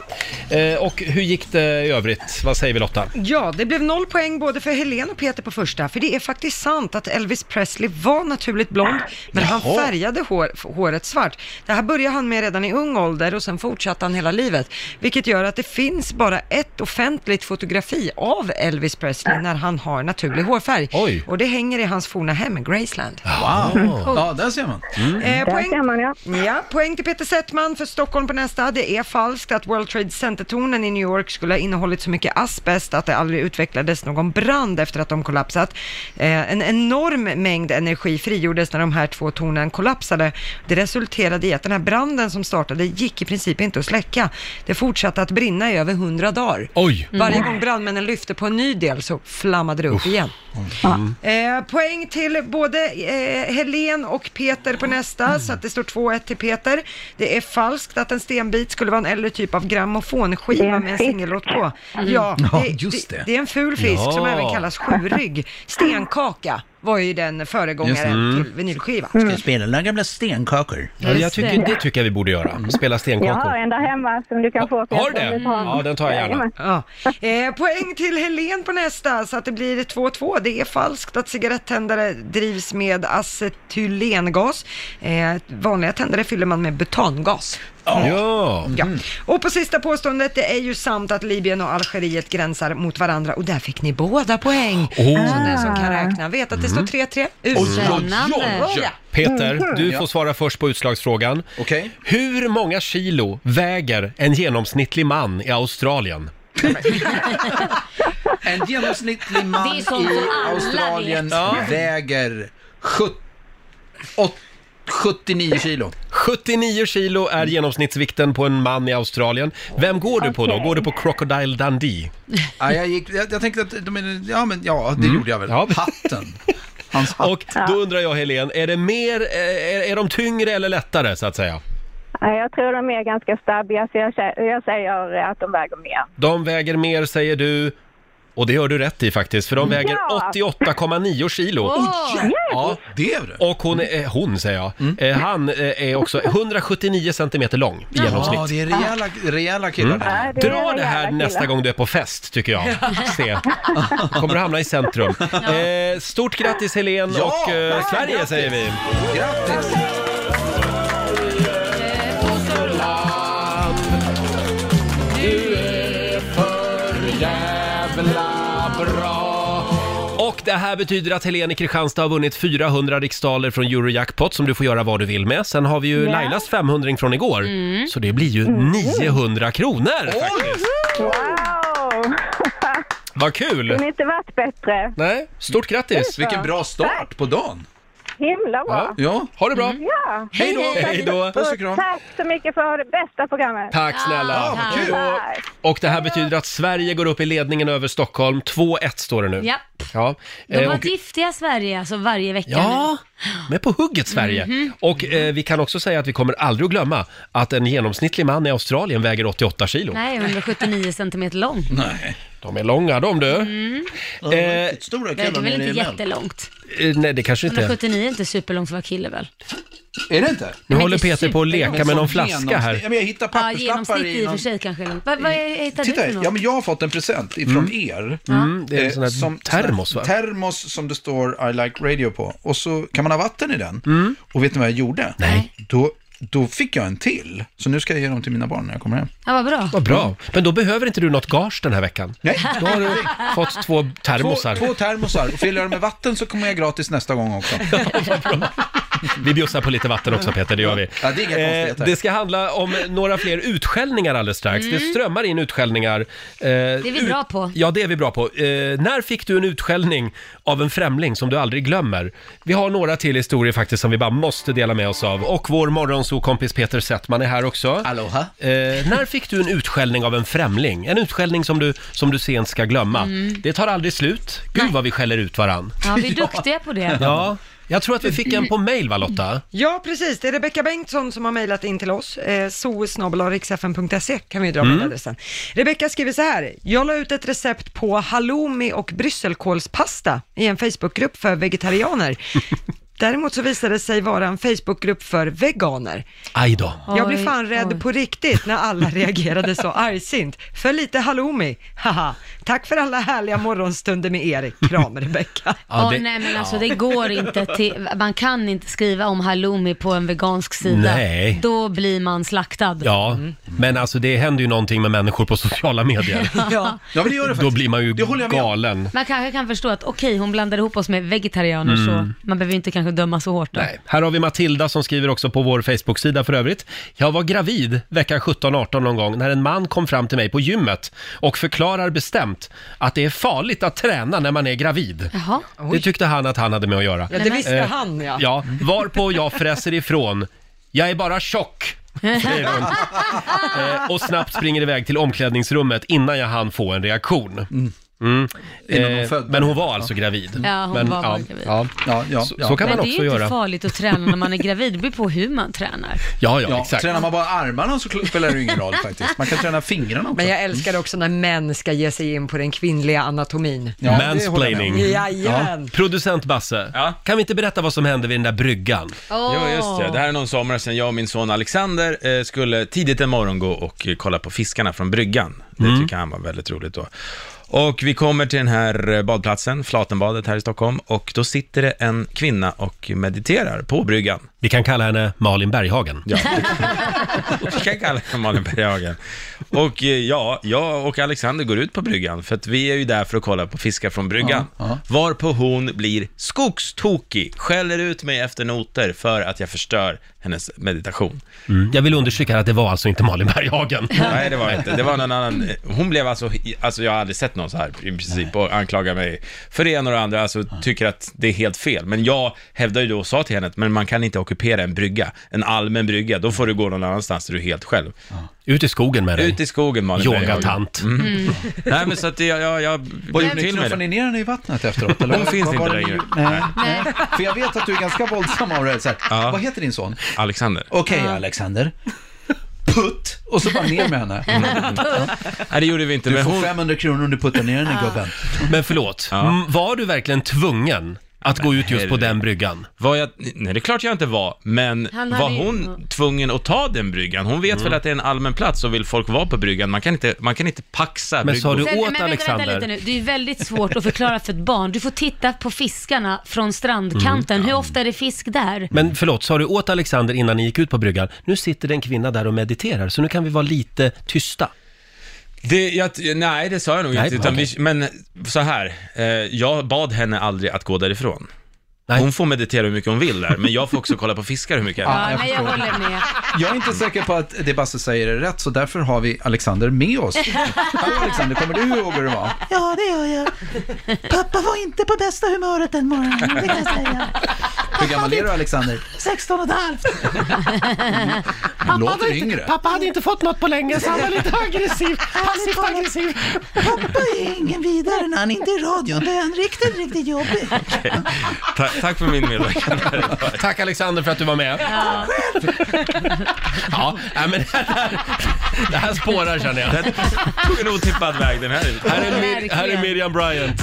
Eh, och hur gick det i övrigt? Vad säger vi Lotta? Ja, det blev noll poäng både för Helen och Peter på första, för det är faktiskt sant att Elvis Presley var naturligt blond, men han Jaha. färgade hår, håret svart. Det här började han med redan i ung ålder och sen fortsatte han hela livet, vilket gör att det finns bara ett offentligt fotografi av Elvis Presley när han har naturlig hårfärg. Oj. Och det hänger i hans forna hem, Graceland. Wow. Ja, där ser man. Eh, Där poäng, ser man ja. ja, poäng till Peter Settman för Stockholm på nästa. Det är falskt att World Trade Center-tornen i New York skulle ha innehållit så mycket asbest att det aldrig utvecklades någon brand efter att de kollapsat. Eh, en enorm mängd energi frigjordes när de här två tornen kollapsade. Det resulterade i att den här branden som startade gick i princip inte att släcka. Det fortsatte att brinna i över hundra dagar. Oj! Varje gång brandmännen lyfte på en ny del så flammade det upp igen. Eh, poäng till både eh, Helen och Peter på nästa, så att det står 2-1 till Peter. Det är falskt att en stenbit skulle vara en äldre typ av grammofonskiva en med en singellåt på. Ja, Ja, det, just det. det. det är en ful fisk Ja. som även kallas sjurygg. Stenkaka var ju den föregångaren till vinylskiva. Ska jag spela några gamla stenkakor? Ja, jag tycker, det. det tycker jag vi borde göra. Spela Jag har stenkakor. en där hemma som du kan få. Har du det? Ja, den tar jag gärna. Ja. Eh, poäng till Helen på nästa, så att det blir 2-2. Det är falskt att cigarettändare drivs med acetylengas. Eh, vanliga tändare fyller man med butangas. Ja. Ja. Och på sista påståendet, det är ju sant att Libyen och Algeriet gränsar mot varandra och där fick ni båda poäng. Så den som kan räkna vet att det står 3-3. Spännande. Ja. Peter, du får svara först på utslagsfrågan. Okej. Hur många kilo väger en genomsnittlig man i Australien? [LAUGHS] En genomsnittlig man Det är sånt i alla Australien vet. Ja. väger sjut- åt- 79 kilo. 79 kilo är genomsnittsvikten på en man i Australien. Vem går du på då? Går du på Crocodile Dundee? Ja, jag, gick, jag, jag tänkte att, de ja men ja, det gjorde jag väl. Ja. Hatten. Hans hatt. Och då undrar jag Helen, är det mer, är, är de tyngre eller lättare så att säga? Nej, Jag tror de är ganska stabbiga så jag, sä- jag säger att de väger mer. De väger mer säger du. Och det gör du rätt i faktiskt, för de väger Ja. 88,9 kilo. Åh! Ja, Det är det. och hon, är, hon säger jag, eh, han eh, är också 179 centimeter lång i Ja, genomsnitt. det är rejäla, rejäla killar. där. Ja, det är Dra det här rejäla nästa killar. gång du är på fest, tycker jag. Se. Kommer du hamna i centrum. Eh, stort grattis Helen Ja, och eh, Sverige säger vi. Grattis! Här betyder att Helene i Kristianstad har vunnit 400 riksdaler från Eurojackpot som du får göra vad du vill med. Sen har vi ju Ja. Lailas 500 från igår, Mm. så det blir ju 900 kronor faktiskt. Wow! Vad kul! Kunde inte varit bättre. Nej, stort grattis! Vilken bra start på dagen. Himla bra. Ja. Ha det bra! Ja. Hej då. Hej då. Puss och kram. Tack så mycket för det bästa programmet. Tack snälla! Ja, vad kul. Tack. Och det här betyder att Sverige går upp i ledningen över Stockholm. 2-1 står det nu. Ja. Ja, De eh, har och- giftiga Sverige alltså varje vecka Ja, med på hugget Sverige. Mhm. Och eh, vi kan också säga att vi kommer aldrig att glömma att en genomsnittlig man i Australien väger 88 kilo. Nej, 179 centimeter lång. Nej. De är långa de du. Mm. Ja, Eh, riktigt stora Det är väl inte Mel. jättelångt? Eh, nej, det kanske inte är. 179 är inte superlångt för att vara kille väl? Är det inte? Nu Men håller Peter på att leka med någon flaska genomsnitt- här. Ja, men jag hittar Ja, papperslappar genomsnitt i i och för någon... sig kanske är långt. Vad, vad hittar du Titta, för något? ja men jag har fått en present ifrån er. Mm, det är en Eh, sån här som- termos va? Termos som det står I like radio på. Och så kan man ha vatten i den. Mm. Och vet ni vad jag gjorde? Nej. Då, då fick jag en till. Så nu ska jag ge dem till mina barn när jag kommer hem. Ja, vad bra. Vad bra. Men då behöver inte du något gage den här veckan. Nej. Då har du fått två termosar. Två, två termosar. Och fyller jag dem med vatten så kommer jag gratis nästa gång också. [LAUGHS] Vi bjussar på lite vatten också Peter, det gör vi. Ja, det är inga Eh, konstigheter. det ska handla om några fler utskällningar alldeles strax. Det strömmar in utskällningar. Det är vi bra på. Ja, det är vi bra på. Eh, när fick du en utskällning av en främling som du aldrig glömmer? Vi har några till historier faktiskt som vi bara måste dela med oss av. Och vår morgonsokompis Peter Settman är här också. Aloha. Eh, när fick du en utskällning av en främling? En utskällning som du, som du sent ska glömma. Det tar aldrig slut. Gud vad vi skäller ut varann. Ja, vi är duktiga på det. Ja, jag tror att vi fick en på mail va Lotta? Ja, precis. Det är Rebecka Bengtsson som har mejlat in till oss. Eh, soesnabelariksfn.se kan vi dra Mm. mejladressen. Rebecka skriver så här. Jag la ut ett recept på halloumi och brysselkålspasta i en Facebookgrupp för vegetarianer. [LAUGHS] Däremot så visade det sig vara en Facebookgrupp för veganer. Aj då. Jag blev fan rädd oj. på riktigt när alla reagerade så argsint. För lite halloumi, haha. Tack för alla härliga morgonstunder med er. Kram [LAUGHS] Rebecka. Ja, det- nej men alltså det går inte till, man kan inte skriva om halloumi på en vegansk sida. Nej. Då blir man slaktad. Ja, men alltså det händer ju någonting med människor på sociala medier. [LAUGHS] Ja. Ja, men det gör det Då faktiskt. blir man ju Det håller jag med om. galen. Man kanske kan förstå att okej, hon blandade ihop oss med vegetarianer så man behöver inte kanske döma så hårt då. Mm. Nej. Här har vi Matilda som skriver också på vår Facebook-sida för övrigt. Jag var gravid vecka 17-18 någon gång när en man kom fram till mig på gymmet och förklarar bestämt att det är farligt att träna när man är gravid. Jaha. Det tyckte han att han hade med att göra. Ja, det visste Eh, han ja. Ja, varpå jag fräser ifrån. Jag är bara tjock, säger hon. [LAUGHS] Eh, och snabbt springer iväg till omklädningsrummet innan jag hann få en reaktion. Mm. Innan hon Eh, födde. men hon var alltså gravid. Ja, hon men, var bara ja, gravid. Ja, Ja, ja, så, ja. så kan Men man det är också ju inte göra. farligt att träna när man är gravid, det beror på hur man tränar. Ja, ja, Ja, exakt. tränar man bara armarna så spelar det ju ingen roll faktiskt. Man kan träna fingrarna också. Men jag älskar också när män ska ge sig in på den kvinnliga anatomin. Ja, det håller jag med om. Mansplaining. Jajamän. Producent Basse, Ja. kan vi inte berätta vad som hände vid den där bryggan? Jo, just det. Det här är någon sommar sedan jag och min son Alexander eh, skulle tidigt en morgon gå och eh, kolla på fiskarna från bryggan. Det tycker han var väldigt roligt då. Och vi kommer till den här eh, badplatsen, Flatenbadet här i Stockholm, och då sitter det en kvinna och mediterar på bryggan. Vi kan kalla henne Malin Berghagen. Ja, vi kan kalla henne Malin Berghagen. Och eh, ja, jag och Alexander går ut på bryggan, för att vi är ju där för att kolla på fiskar från bryggan. Ja, ja. Varpå hon blir skogstokig, skäller ut mig efter noter för att jag förstör hennes meditation. Mm. Jag vill understryka att det var alltså inte Malin Berghagen. Nej, det var det inte. Det var någon annan. Hon blev alltså, alltså jag har aldrig sett någon så här i princip och anklagar mig för det ena och det andra, alltså tycker att det är helt fel. Men jag hävdar ju då och sa till henne att men man kan inte ockupera en brygga, en allmän brygga, då får du gå någon annanstans där du är helt själv. Ut i skogen med dig. Ut i skogen Malin Berghagen. Yogatant. Mm. [LAUGHS] Nej men så att jag, jag, jag Vad gjorde ni? till med Knuffade det. ni ner henne i vattnet efteråt? Eller? Hon finns Vad inte var det längre. ni- Nej. Nej. För jag vet att du är ganska våldsam av det. Så här, Ja. Vad heter din son? Alexander. Okej, Alexander. Putt! Och så bara ner med henne. [LAUGHS] Nej det gjorde vi inte, Du men får hon... 500 kronor om du puttar ner här gubben. Men förlåt, Ja. mm, var du verkligen tvungen att gå ut just på den bryggan? Var jag, nej det är klart jag inte var, men Han var ju- hon tvungen att ta den bryggan? Hon vet väl att det är en allmän plats och vill folk vara på bryggan? Man kan inte, man kan inte paxa Men sa bryggor. du åt Alexander? vänta lite nu. Det är väldigt svårt att förklara för ett barn. Du får titta på fiskarna från strandkanten. Hur ofta är det fisk där? Men förlåt, sa du åt Alexander innan ni gick ut på bryggan, nu sitter det en kvinna där och mediterar, så nu kan vi vara lite tysta. Det, jag, nej, det sa jag nog Nej, inte. Utan okej. vi, men så här, eh, jag bad henne aldrig att gå därifrån. Hon får meditera hur mycket hon vill där, men jag får också kolla på fiskar hur mycket jag vill. Ja, nej, jag håller med. Jag är inte säker på att det Basse säger är rätt, så därför har vi Alexander med oss. [LAUGHS] Hallå Alexander, kommer du ihåg hur det var? Ja, det gör jag. Pappa var inte på bästa humöret den morgonen, det kan jag säga. Hur gammal är du Alexander? 16 och ett halvt. Du låter yngre. Pappa hade inte fått något på länge så han var lite aggressiv. Passivt aggressiv. Pappa är ingen vidare när han inte är i radion. Det är han riktigt, riktigt jobbig. Ta, tack för min medverkan. [LAUGHS] Tack Alexander för att du var med. Ja. Ja, nej, men det här, det här spårar känner jag. Den tog en otippad väg den här. Här är, Mir- här är Miriam Bryant.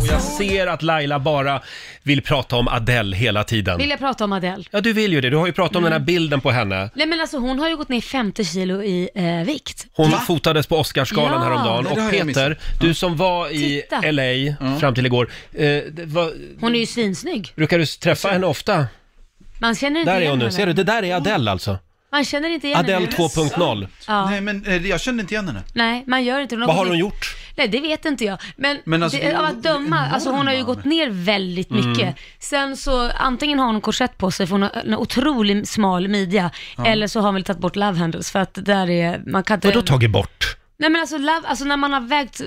Och jag ser att Laila bara vill prata om Adele hela tiden. Vill jag prata om Adele? Ja, du vill ju det. Du har ju pratat om den här bilden på henne. Nej men alltså hon har ju gått ner 50 kilo i eh, vikt. Hon fotades på Oscarsgalan Ja. häromdagen. Nej, det Och jag Peter, missat. du som var i Titta. LA fram till igår. Eh, det var, Hon är ju svinsnygg. brukar du träffa henne ofta? Man känner inte Där är igen hon nu. henne. Ser du? Det där är Adele alltså. Man känner inte igen Adele henne. 2.0. Ja. Nej, men eh, jag känner inte igen henne. Nej, man gör inte det. Vad har hon gjort? Nej, det vet inte jag. Men, Men alltså, det, av att döma, alltså hon har ju gått ner väldigt Mm. mycket. Sen så, antingen har hon korsett på sig för hon har en otroligt smal midja, eller så har hon väl tagit bort love handles för att där är, man kan inte... Vadå tagit bort? Nej men alltså, love, alltså när man har vägt,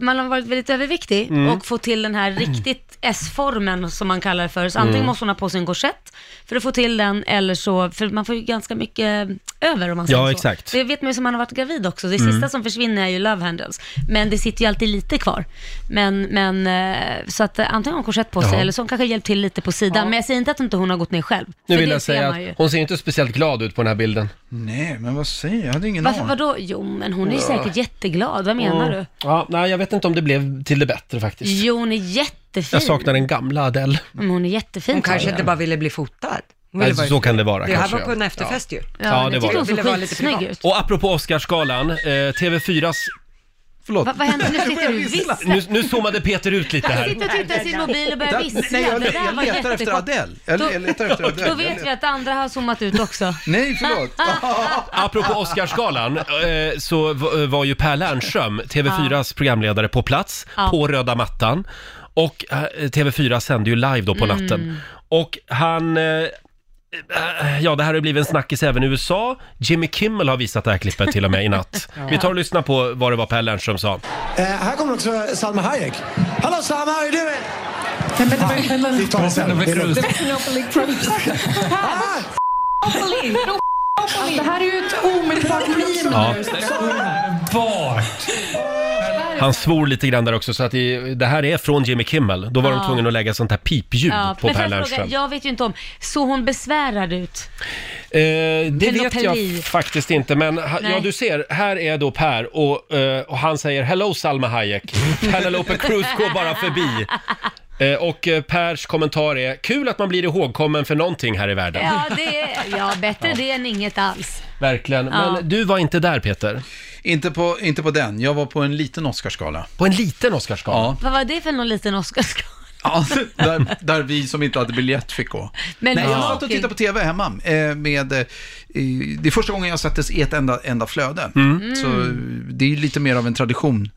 man har varit väldigt överviktig Mm. och fått till den här riktigt S-formen som man kallar det för. Så antingen Mm. måste hon ha på sig en korsett för att få till den, eller så, för man får ju ganska mycket över om man Ja, säger så. exakt. Det vet man ju som man har varit gravid också. Det Mm. sista som försvinner är ju love handles. Men det sitter ju alltid lite kvar. Men, men eh, så att eh, antingen har hon korsett på sig Ja. eller så har hon kanske hjälpt till lite på sidan. Men jag säger inte att inte hon har gått ner själv. Nu vill jag säga att hon ser inte speciellt glad ut på den här bilden. Nej, men vad säger jag? Jag hade ingen Varför, aning. vadå? Jo, men hon är ju säkert jätteglad. Vad menar Mm. du? Ja, nej, jag vet inte om det blev till det bättre faktiskt. Jo, hon är jättefin. Jag saknar den gamla Adele. Men hon är jättefin. Hon kanske inte jag. bara ville bli fotad. Hon Nej, ville så kan det vara Det här kanske, var på ja. en efterfest ju. Ja, det var tycker det. hon Ville såg vara lite skitsnygg privat. ut. Och apropå Oscarsgalan, eh, TV4s... Förlåt. Va, vad händer? Nu [LAUGHS] sitter du och visslar. Nu, nu zoomade Peter ut lite Han här. sitter och tittar i sin mobil och börjar vissla. nej, jag- Det där jag var letar efter jättekonstigt. Adele. Jag- jag letar efter Adele. Då vet vi att andra har zoomat ut också. [LAUGHS] Nej, förlåt. [LAUGHS] Apropå Oscarsgalan eh, så v- var ju Per Lernström, TV4s programledare, på plats Ja. på röda mattan. Och eh, TV4 sände ju live då på Mm. natten. Och han... eh, eh, Ja, det här har blivit en snackis även i USA. Jimmy Kimmel har visat det här klippet till och med i natt. [LAUGHS] Vi tar och lyssnar på vad det var Per Lernström sa. Eh, här kommer också Salma Hayek. Hello Salma, how you doing? Nej, men det var ju det är var! Monopoly! Monopoly! [LAUGHS] Det här är ju ett omedelbart meme Ja. Han svor lite grann där också, så att det, det här är från Jimmy Kimmel. Då var de Ja. tvungna att lägga sånt här pipljud Ja, på men får Per jag, fråga, Lernström. jag vet ju inte om, såg hon besvärad ut? Eh, det vet jag faktiskt inte, men ha, Nej. ja du ser, här är då Per och, eh, och han säger “Hello Salma Hayek”. [LAUGHS] Penelope Cruz går bara förbi. Eh, och eh, Pers kommentar är “Kul att man blir ihågkommen för någonting här i världen”. Ja, det är, ja bättre [LAUGHS] det än inget alls. Verkligen. Ja. Men du var inte där Peter? Inte på, inte på den. Jag var på en liten Oscarsgala. På en liten Oscarsgala? Ja. Vad var det för någon liten Oscarsgala? Ja, där, där vi som inte hade biljett fick gå. Men Nej, jag ja. satt och tittade på TV hemma. Eh, med, eh, det är första gången jag sett det i ett enda, enda flöde. Mm. Så det är ju lite mer av en tradition.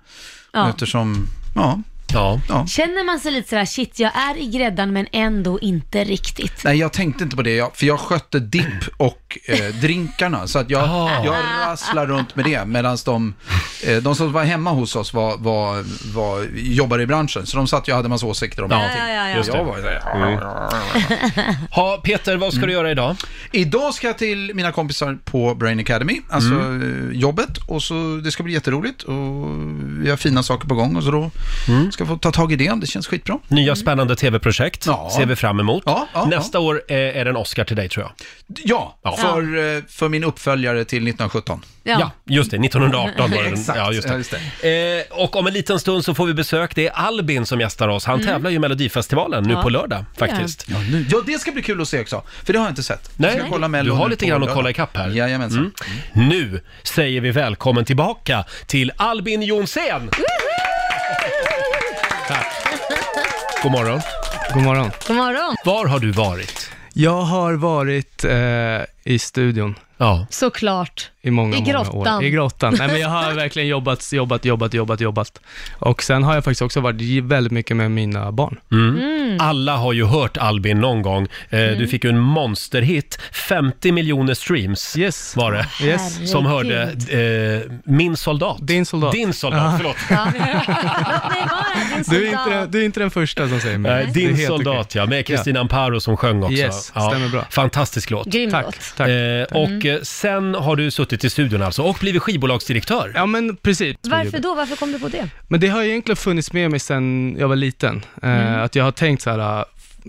Ja. Eftersom, ja. Ja. ja. Känner man sig lite sådär, shit jag är i gräddan men ändå inte riktigt. Nej, jag tänkte inte på det, jag, för jag skötte dipp och eh, drinkarna. Så att jag, Ah. jag rasslar runt med det, medan de, eh, de som var hemma hos oss var, var, var, jobbade i branschen. Så de satt och hade massa åsikter om Ja, allting. ja, ja, ja. Just det. Jag var så här, [LAUGHS] Ha, Peter, vad ska du göra idag? Idag ska jag till mina kompisar på Brain Academy, alltså Mm. eh, jobbet. Och så, det ska bli jätteroligt och vi har fina saker på gång och så då Mm. ska jag få ta tag i det. Det känns skitbra. Nya spännande tv-projekt Ja. ser vi fram emot. Ja, ja, Nästa år är, är det en Oscar till dig tror jag. Ja, Ja. För, eh, för min uppföljare till 1917. Ja, just det. 1918 var det. [LAUGHS] Exakt, Ja, just det. ja, just Eh, och om en liten stund så får vi besök. Det är Albin som gästar oss. Han Mm. tävlar ju i Melodifestivalen nu Ja. på lördag faktiskt. Ja, nu, ja, det ska bli kul att se också. För det har jag inte sett. Nej, jag ska kolla du har nu lite på grann att lördag. kolla ikapp här. Jajamensan. Mm. Nu säger vi välkommen tillbaka till Albin Jonsén! Tack. God morgon. God morgon. God morgon. Var har du varit? Jag har varit eh, i studion. Ja. Såklart. I många, I många grottan. år. I grottan. Nej, men jag har verkligen jobbat, jobbat, jobbat, jobbat, jobbat. Och sen har jag faktiskt också varit väldigt mycket med mina barn. Mm. Alla har ju hört Albin någon gång. Eh, Mm. Du fick ju en monsterhit. 50 miljoner streams yes. var det. Yes. Som hörde eh, Min soldat. Din soldat. Din soldat, Ja. förlåt. [LAUGHS] Du är, inte, den- du är inte den första som säger Nej, men. Det är Din helt soldat, okej. ja. Med Kristina Amparo som sjöng också. Yes, stämmer bra. Fantastisk låt. Grym Tack, låt. tack. Eh, och Mm. eh, sen har du suttit i studion alltså och blivit skivbolagsdirektör. Ja, men precis. Varför då? Varför kom du på det? Men det har egentligen funnits med mig sedan jag var liten. Eh, Mm. Att jag har tänkt så här, äh,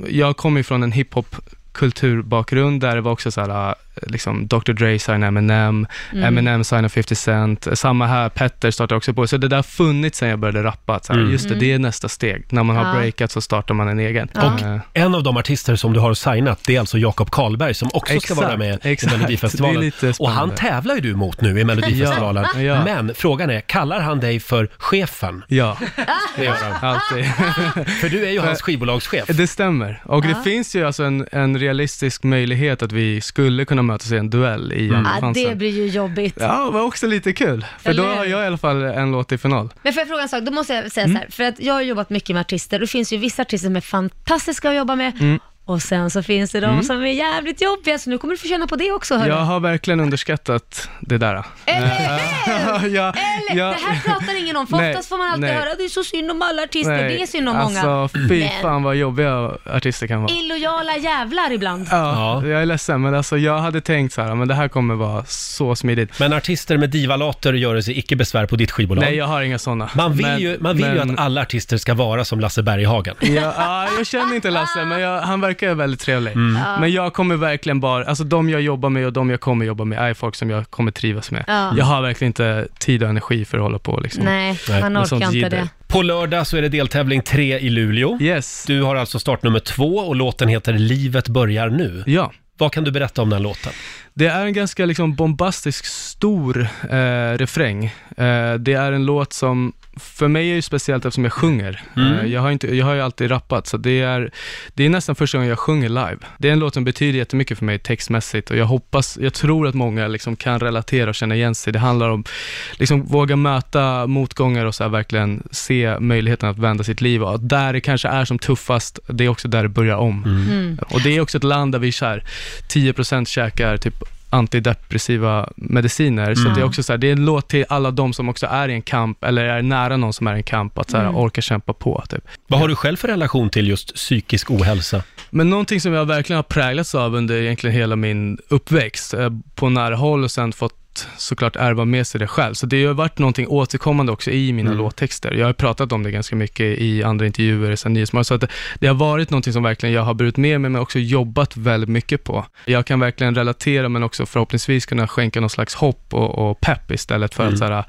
jag kommer ju från en hiphop kulturbakgrund där det var också så här, äh, liksom Dr. Dre signade Eminem, Mm. Eminem signade 50 Cent, samma här, Petter startade också på, så det där har funnits sedan jag började rappa, så här, Mm. just det, Mm. det är nästa steg. När man har Ja. breakat så startar man en egen. Och en av de artister som du har signat, det är alltså Jakob Karlberg som också ska Exakt, vara med exakt. i Melodifestivalen. Och han tävlar ju du mot nu i Melodifestivalen. Ja, ja. Men frågan är, kallar han dig för chefen? Ja, [LAUGHS] Det gör han. alltid. [LAUGHS] För du är ju hans skivbolagschef. Det stämmer. Och Ja. det finns ju alltså en, en realistisk möjlighet att vi skulle kunna mötas i en duell i Mm. Andra Ah, chansen. det blir ju jobbigt. Ja, var också lite kul. För då Eller- har jag i alla fall en låt i final. Men får jag fråga en sak? Då måste jag säga Mm. så här, för att jag har jobbat mycket med artister. Det finns ju vissa artister som är fantastiska att jobba med Mm. Och sen så finns det de Mm. som är jävligt jobbiga, så nu kommer du få känna på det också. Hörru. Jag har verkligen underskattat det där. Eller [LAUGHS] hur? ja, Eller, ja. det här pratar ingen om, för Nej, oftast får man alltid nej. höra det är så synd om alla artister, Nej, det är synd om många. Alltså, fy Men fan vad jobbiga artister kan vara. illojala jävlar ibland. Ja, jag är ledsen, men alltså jag hade tänkt så här, men det här kommer vara så smidigt. Men artister med divalater gör sig icke besvär på ditt skivbolag. Nej, jag har inga sådana. Man vill, Men- ju, man vill ju men- att alla artister ska vara som Lasse Berghagen. Ja, ja, jag känner inte Lasse, [LAUGHS] men jag, han verkar väldigt trevlig. Mm. Ja. Men jag kommer verkligen bara, alltså de jag jobbar med och de jag kommer jobba med är folk som jag kommer trivas med. Ja. Jag har verkligen inte tid och energi för att hålla på liksom. Nej, man med orkar inte jidder. det. På lördag så är det deltävling tre i Luleå. Yes. Du har alltså startnummer två och låten heter Livet börjar nu. Ja. Vad kan du berätta om den låten? Det är en ganska liksom bombastisk, stor eh, refräng. Eh, det är en låt som, för mig är det speciellt eftersom jag sjunger. Mm. Eh, jag, har inte, jag har ju alltid rappat, så det är, det är nästan första gången jag sjunger live. Det är en låt som betyder jättemycket för mig textmässigt och jag hoppas, jag tror att många liksom kan relatera och känna igen sig. Det handlar om, liksom våga möta motgångar och så här verkligen se möjligheten att vända sitt liv och där det kanske är som tuffast, det är också där det börjar om. Mm. Och det är också ett land där vi så här, 10% käkar typ antidepressiva mediciner. Så Mm. det är också så här, det är en låt till alla de som också är i en kamp, eller är nära någon som är i en kamp, att så här, Mm. orka kämpa på. Typ. Vad har du själv för relation till just psykisk ohälsa? Men någonting som jag verkligen har präglats av under egentligen hela min uppväxt, eh, på nära håll och sen fått såklart ärva med sig det själv. Så det har varit någonting återkommande också i mina Mm. låttexter. Jag har pratat om det ganska mycket i andra intervjuer sen Nyhetsmorgon, så att det, det har varit någonting som verkligen jag har burit med mig, men också jobbat väldigt mycket på. Jag kan verkligen relatera, men också förhoppningsvis kunna skänka någon slags hopp och, och pepp istället för Mm. att så här,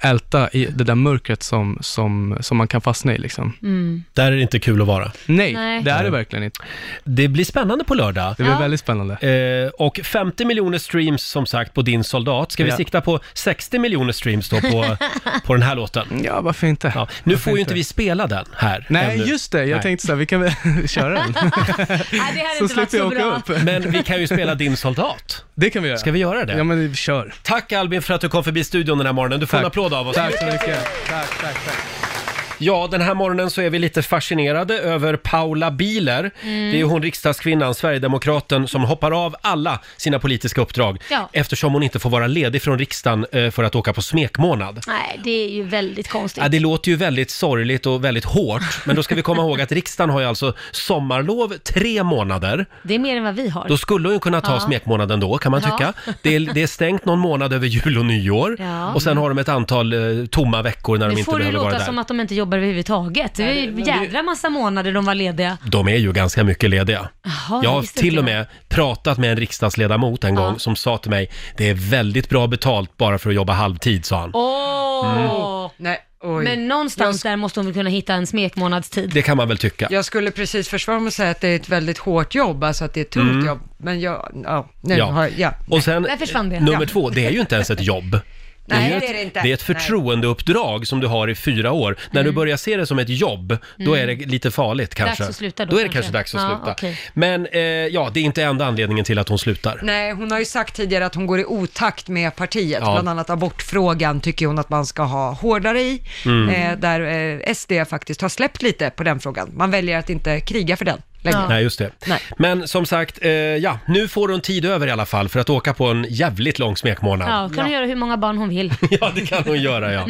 älta i det där mörkret som, som, som man kan fastna i. Liksom. Mm. Där är det inte kul att vara. Nej, Nej. det är det verkligen inte. Det blir spännande på lördag. Det blir Ja. väldigt spännande. Eh, och 50 miljoner streams som sagt på Din soldat. Ska vi Ja. sikta på 60 miljoner streams då på, på den här låten? [LAUGHS] Ja, varför inte? Ja. Nu Varför får ju inte? inte vi spela den här. Nej, ännu. just det. Jag Nej. tänkte så här, vi kan väl [LAUGHS] köra den. [LAUGHS] Nej, det hade så inte varit slipper så jag åka bra. upp. Men vi kan ju spela Din soldat. Det kan vi göra. Ska vi göra det? Ja, men vi kör. Tack Albin för att du kom förbi studion den här morgonen. Du får en Tack. applåd av oss. Tack så mycket. Tack, tack, tack. Ja, den här morgonen så är vi lite fascinerade över Paula Biler. Mm. Det är ju hon riksdagskvinnan, Sverigedemokraten, som hoppar av alla sina politiska uppdrag Ja. eftersom hon inte får vara ledig från riksdagen eh, för att åka på smekmånad. Nej, det är ju väldigt konstigt. Ja, det låter ju väldigt sorgligt och väldigt hårt, men då ska vi komma ihåg att riksdagen har ju alltså sommarlov tre månader. Det är mer än vad vi har. Då skulle hon ju kunna ta Ja. smekmånaden då, kan man Ja. tycka. Det är, det är stängt någon månad över jul och nyår. Ja. Och sen har de ett antal eh, tomma veckor när de Nu inte får det behöver vara låta där. som att de inte jobbar överhuvudtaget. Det är ju en jädra massa månader de var lediga. De är ju ganska mycket lediga. Jaha, Jag har visste till inte och jag. med pratat med en riksdagsledamot en gång Ja. som sa till mig, det är väldigt bra betalt bara för att jobba halvtid, sa han. Åh! Nej, oj. Men någonstans där måste hon väl kunna hitta en smekmånadstid. Det kan man väl tycka. Jag skulle precis försvara mig och säga att det är ett väldigt hårt jobb, alltså att det är ett tungt Mm. jobb. Men jag, ja, nu Ja. har, ja. Och sen, Där försvann det. nummer Ja. två, det är ju inte ens ett jobb. [LAUGHS] Det är, Nej, ju det är det ett, inte. det är ett förtroendeuppdrag som du har i fyra år. När du börjar se det som ett jobb, då är det lite farligt kanske. Dags att sluta då, Då är det kanske. kanske dags att Ja, sluta. okej. Men eh, ja, det är inte enda anledningen till att hon slutar. Nej, hon har ju sagt tidigare att hon går i otakt med partiet. Ja. Bland annat abortfrågan tycker hon att man ska ha hårdare i. Mm. Eh, där eh, SD faktiskt har släppt lite på den frågan. Man väljer att inte kriga för den längre. Nej, just det. Nej. Men som sagt, eh, ja, nu får hon tid över i alla fall för att åka på en jävligt lång smekmånad. Ja, kan hon göra hur många barn hon vill. [LAUGHS] Ja, det kan hon göra ja.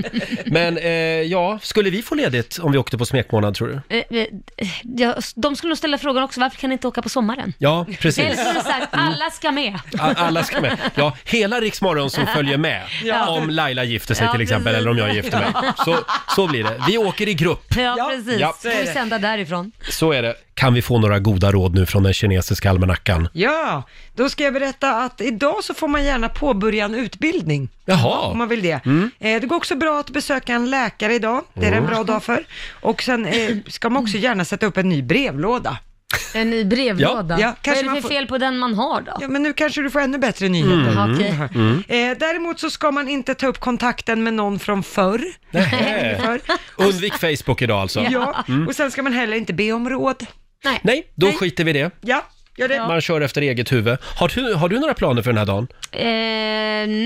Men eh, ja, skulle vi få ledigt om vi åkte på smekmånad tror du? Eh, eh, ja, de skulle nog ställa frågan också, varför kan ni inte åka på sommaren? Ja, precis. Eller så har du sagt, alla ska med. A- Alla ska med. Ja, hela Riksmorgon som följer med. [LAUGHS] Ja. Om Laila gifter sig Ja, till exempel, precis. eller om jag gifter mig. [LAUGHS] Så, så blir det. Vi åker i grupp. Ja, precis. Ja. Så får vi sända därifrån. Så är det. Kan vi få några goda råd nu från den kinesiska almanackan? Ja, då ska jag berätta att idag så får man gärna påbörja en utbildning. Jaha. Om man vill det. Mm. Eh, det går också bra att besöka en läkare idag, det är det en Mm. bra dag för. Och sen eh, ska man också gärna sätta upp en ny brevlåda. En ny brevlåda. Ja, ja, Vad kanske är det för får- fel på den man har då? Ja, men nu kanske du får ännu bättre nyheter. Mm. Okej. Mm. Eh, däremot så ska man inte ta upp kontakten med någon från förr. Förr. Undvik Facebook idag alltså. Ja, Mm. och sen ska man heller inte be om råd. Nej. Nej, då skiter vi i det. Ja, gör det. Man kör efter eget huvud. Har du, har du några planer för den här dagen? Eh,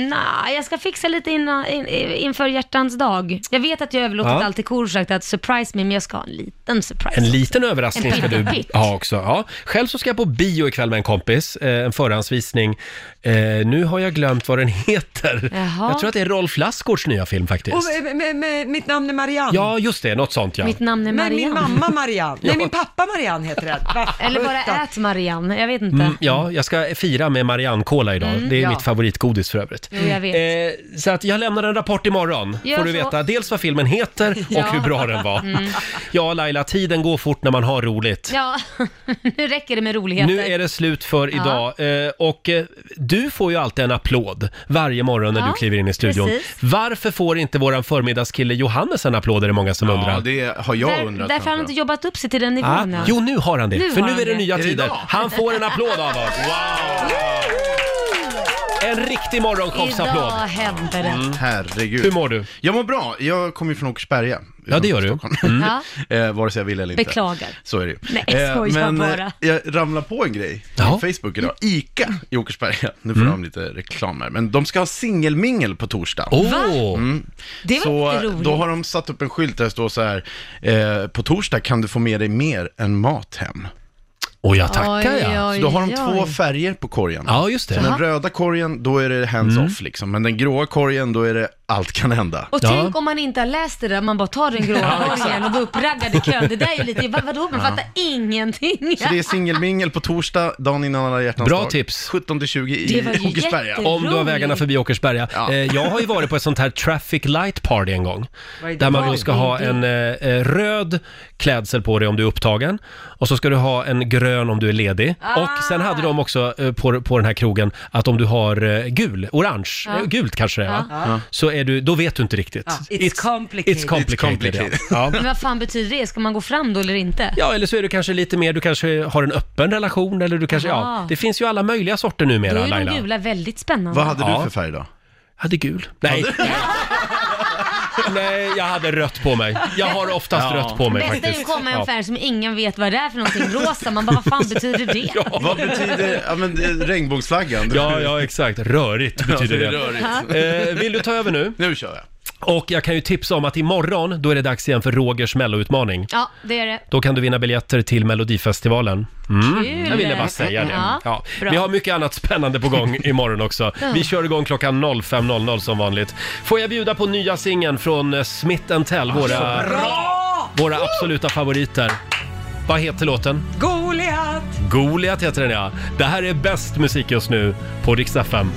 nej, jag ska fixa lite innan, in, inför hjärtans dag. Jag vet att jag överlåtit Ja. allt till Kor sagt att surprise me, men jag ska ha en liten surprise. En liten överraskning En ska du ha också. Ja. Själv så ska jag på bio ikväll med en kompis, eh, en förhandsvisning. Eh, nu har jag glömt vad den [LAUGHS] heter. Jaha. Jag tror att det är Rolf Lassgårds nya film faktiskt. Och med, med, med, mitt namn är Marianne. Ja, just det, något sånt ja. Mitt namn är Men min Marianne. mamma Marianne. Ja. Nej, min pappa Marianne heter den. Va? Eller bara ät Marianne, jag vet inte. Mm, ja, jag ska fira med Marianne Cola idag. Mm. det är Ja. mitt favoritgodis för övrigt. Jo, jag vet. Eh, så att jag lämnar en rapport imorgon. Gör får du så. veta dels vad filmen heter [LAUGHS] och Ja. hur bra den var. Mm. Ja, Laila, tiden går fort när man har roligt. Ja, [LAUGHS] nu räcker det med roligheter. Nu är det slut för Ja. idag eh, och eh, du får ju alltid en applåd varje morgon när Ja, du kliver in i studion. precis. Varför får inte våran förmiddagskille Johannes en applåd är det många som undrar. det har Där, därför har han inte jobbat upp sig till den Ah, nivån än. jo, nu har han det. Nu för har nu han är det det. nya Är det tider. idag? Han får en applåd av oss. Wow! En riktig morgonshowsapplåd. Idag hände det. Mm, herregud. Hur mår du? Jag mår bra. Jag kommer ju från Åkersberga. Ja, det gör du. Mm. Ja. [LAUGHS] eh, vare sig jag vill eller inte. Beklagar. Så är det ju. Nej, skojar men eh, bara. jag ramlar på en grej Ja. på Facebook idag. ICA i Åkersberga, nu får Mm. de lite reklam här, men de ska ha singelmingel på torsdag. Åh! Va? Mm. Det var så lite roligt. då har de satt upp en skylt där det står så här, eh, på torsdag kan du få med dig mer än mat hem. Och jag tackar Oj, ja. oj, Så då har de oj. två färger på korgen. Ja, just det. Så den röda korgen, då är det hands Mm. off liksom, men den gråa korgen, då är det allt kan hända. Och Ja. tänk om man inte har läst det där, man bara tar den gråa korgen och går uppraggad i kön. Det där är ju lite, vad, vadå, man fattar ingenting. Så det är singelmingel på torsdag, dagen innan alla hjärtans Bra dag. tips. 17-20 Det i var ju Åkersberga. jätte- Om du har vägarna förbi Åkersberga. Ja. Eh, jag har ju varit på ett sånt här traffic light party en gång. Vad är det? Där man då ska ha en eh, eh, röd klädsel på dig om du är upptagen. Och så ska du ha en grön om du är ledig. Ah. Och sen hade de också eh, på, på den här krogen att om du har eh, gul, orange, Ja. eh, gult kanske det är va? Ja. Så är du, då vet du inte riktigt. Ja, it's complicated. It's complicated, It's complicated. Ja. Ja. [LAUGHS] Men vad fan betyder det? Ska man gå fram då eller inte? Ja, eller så är du kanske lite mer, du kanske har en öppen relation eller du kanske, ja, Aha. det finns ju alla möjliga sorter Då numera är Laila. de gula väldigt spännande. Vad hade Ja. du för färg då? Jag hade gul. Nej. [LAUGHS] Nej, jag hade rött på mig. Jag har oftast Ja. rött på mig Bästa är ju faktiskt. att komma i en färg som ingen vet vad det är för någonting. Rosa, man bara vad fan betyder det? Vad betyder, ja men eh, regnbågsflaggan? Ja, ja, exakt. Rörigt betyder det. rörigt. Eh, vill du ta över nu? Nu kör jag. Och jag kan ju tipsa om att imorgon, då är det dags igen för Rogers melloutmaning. Ja, det är det. Då kan du vinna biljetter till Melodifestivalen. Mm. Kul. Jag ville bara säga det. Ja, Ja. bra. Vi har mycket annat spännande på gång imorgon också. [LAUGHS] Ja. Vi kör igång klockan 05.00 som vanligt. Får jag bjuda på nya singeln från eh, Smith Tell, våra, våra absoluta favoriter. Vad heter låten? Goliat! Goliat heter den ja. Det här är bäst musik just nu på Rix FM.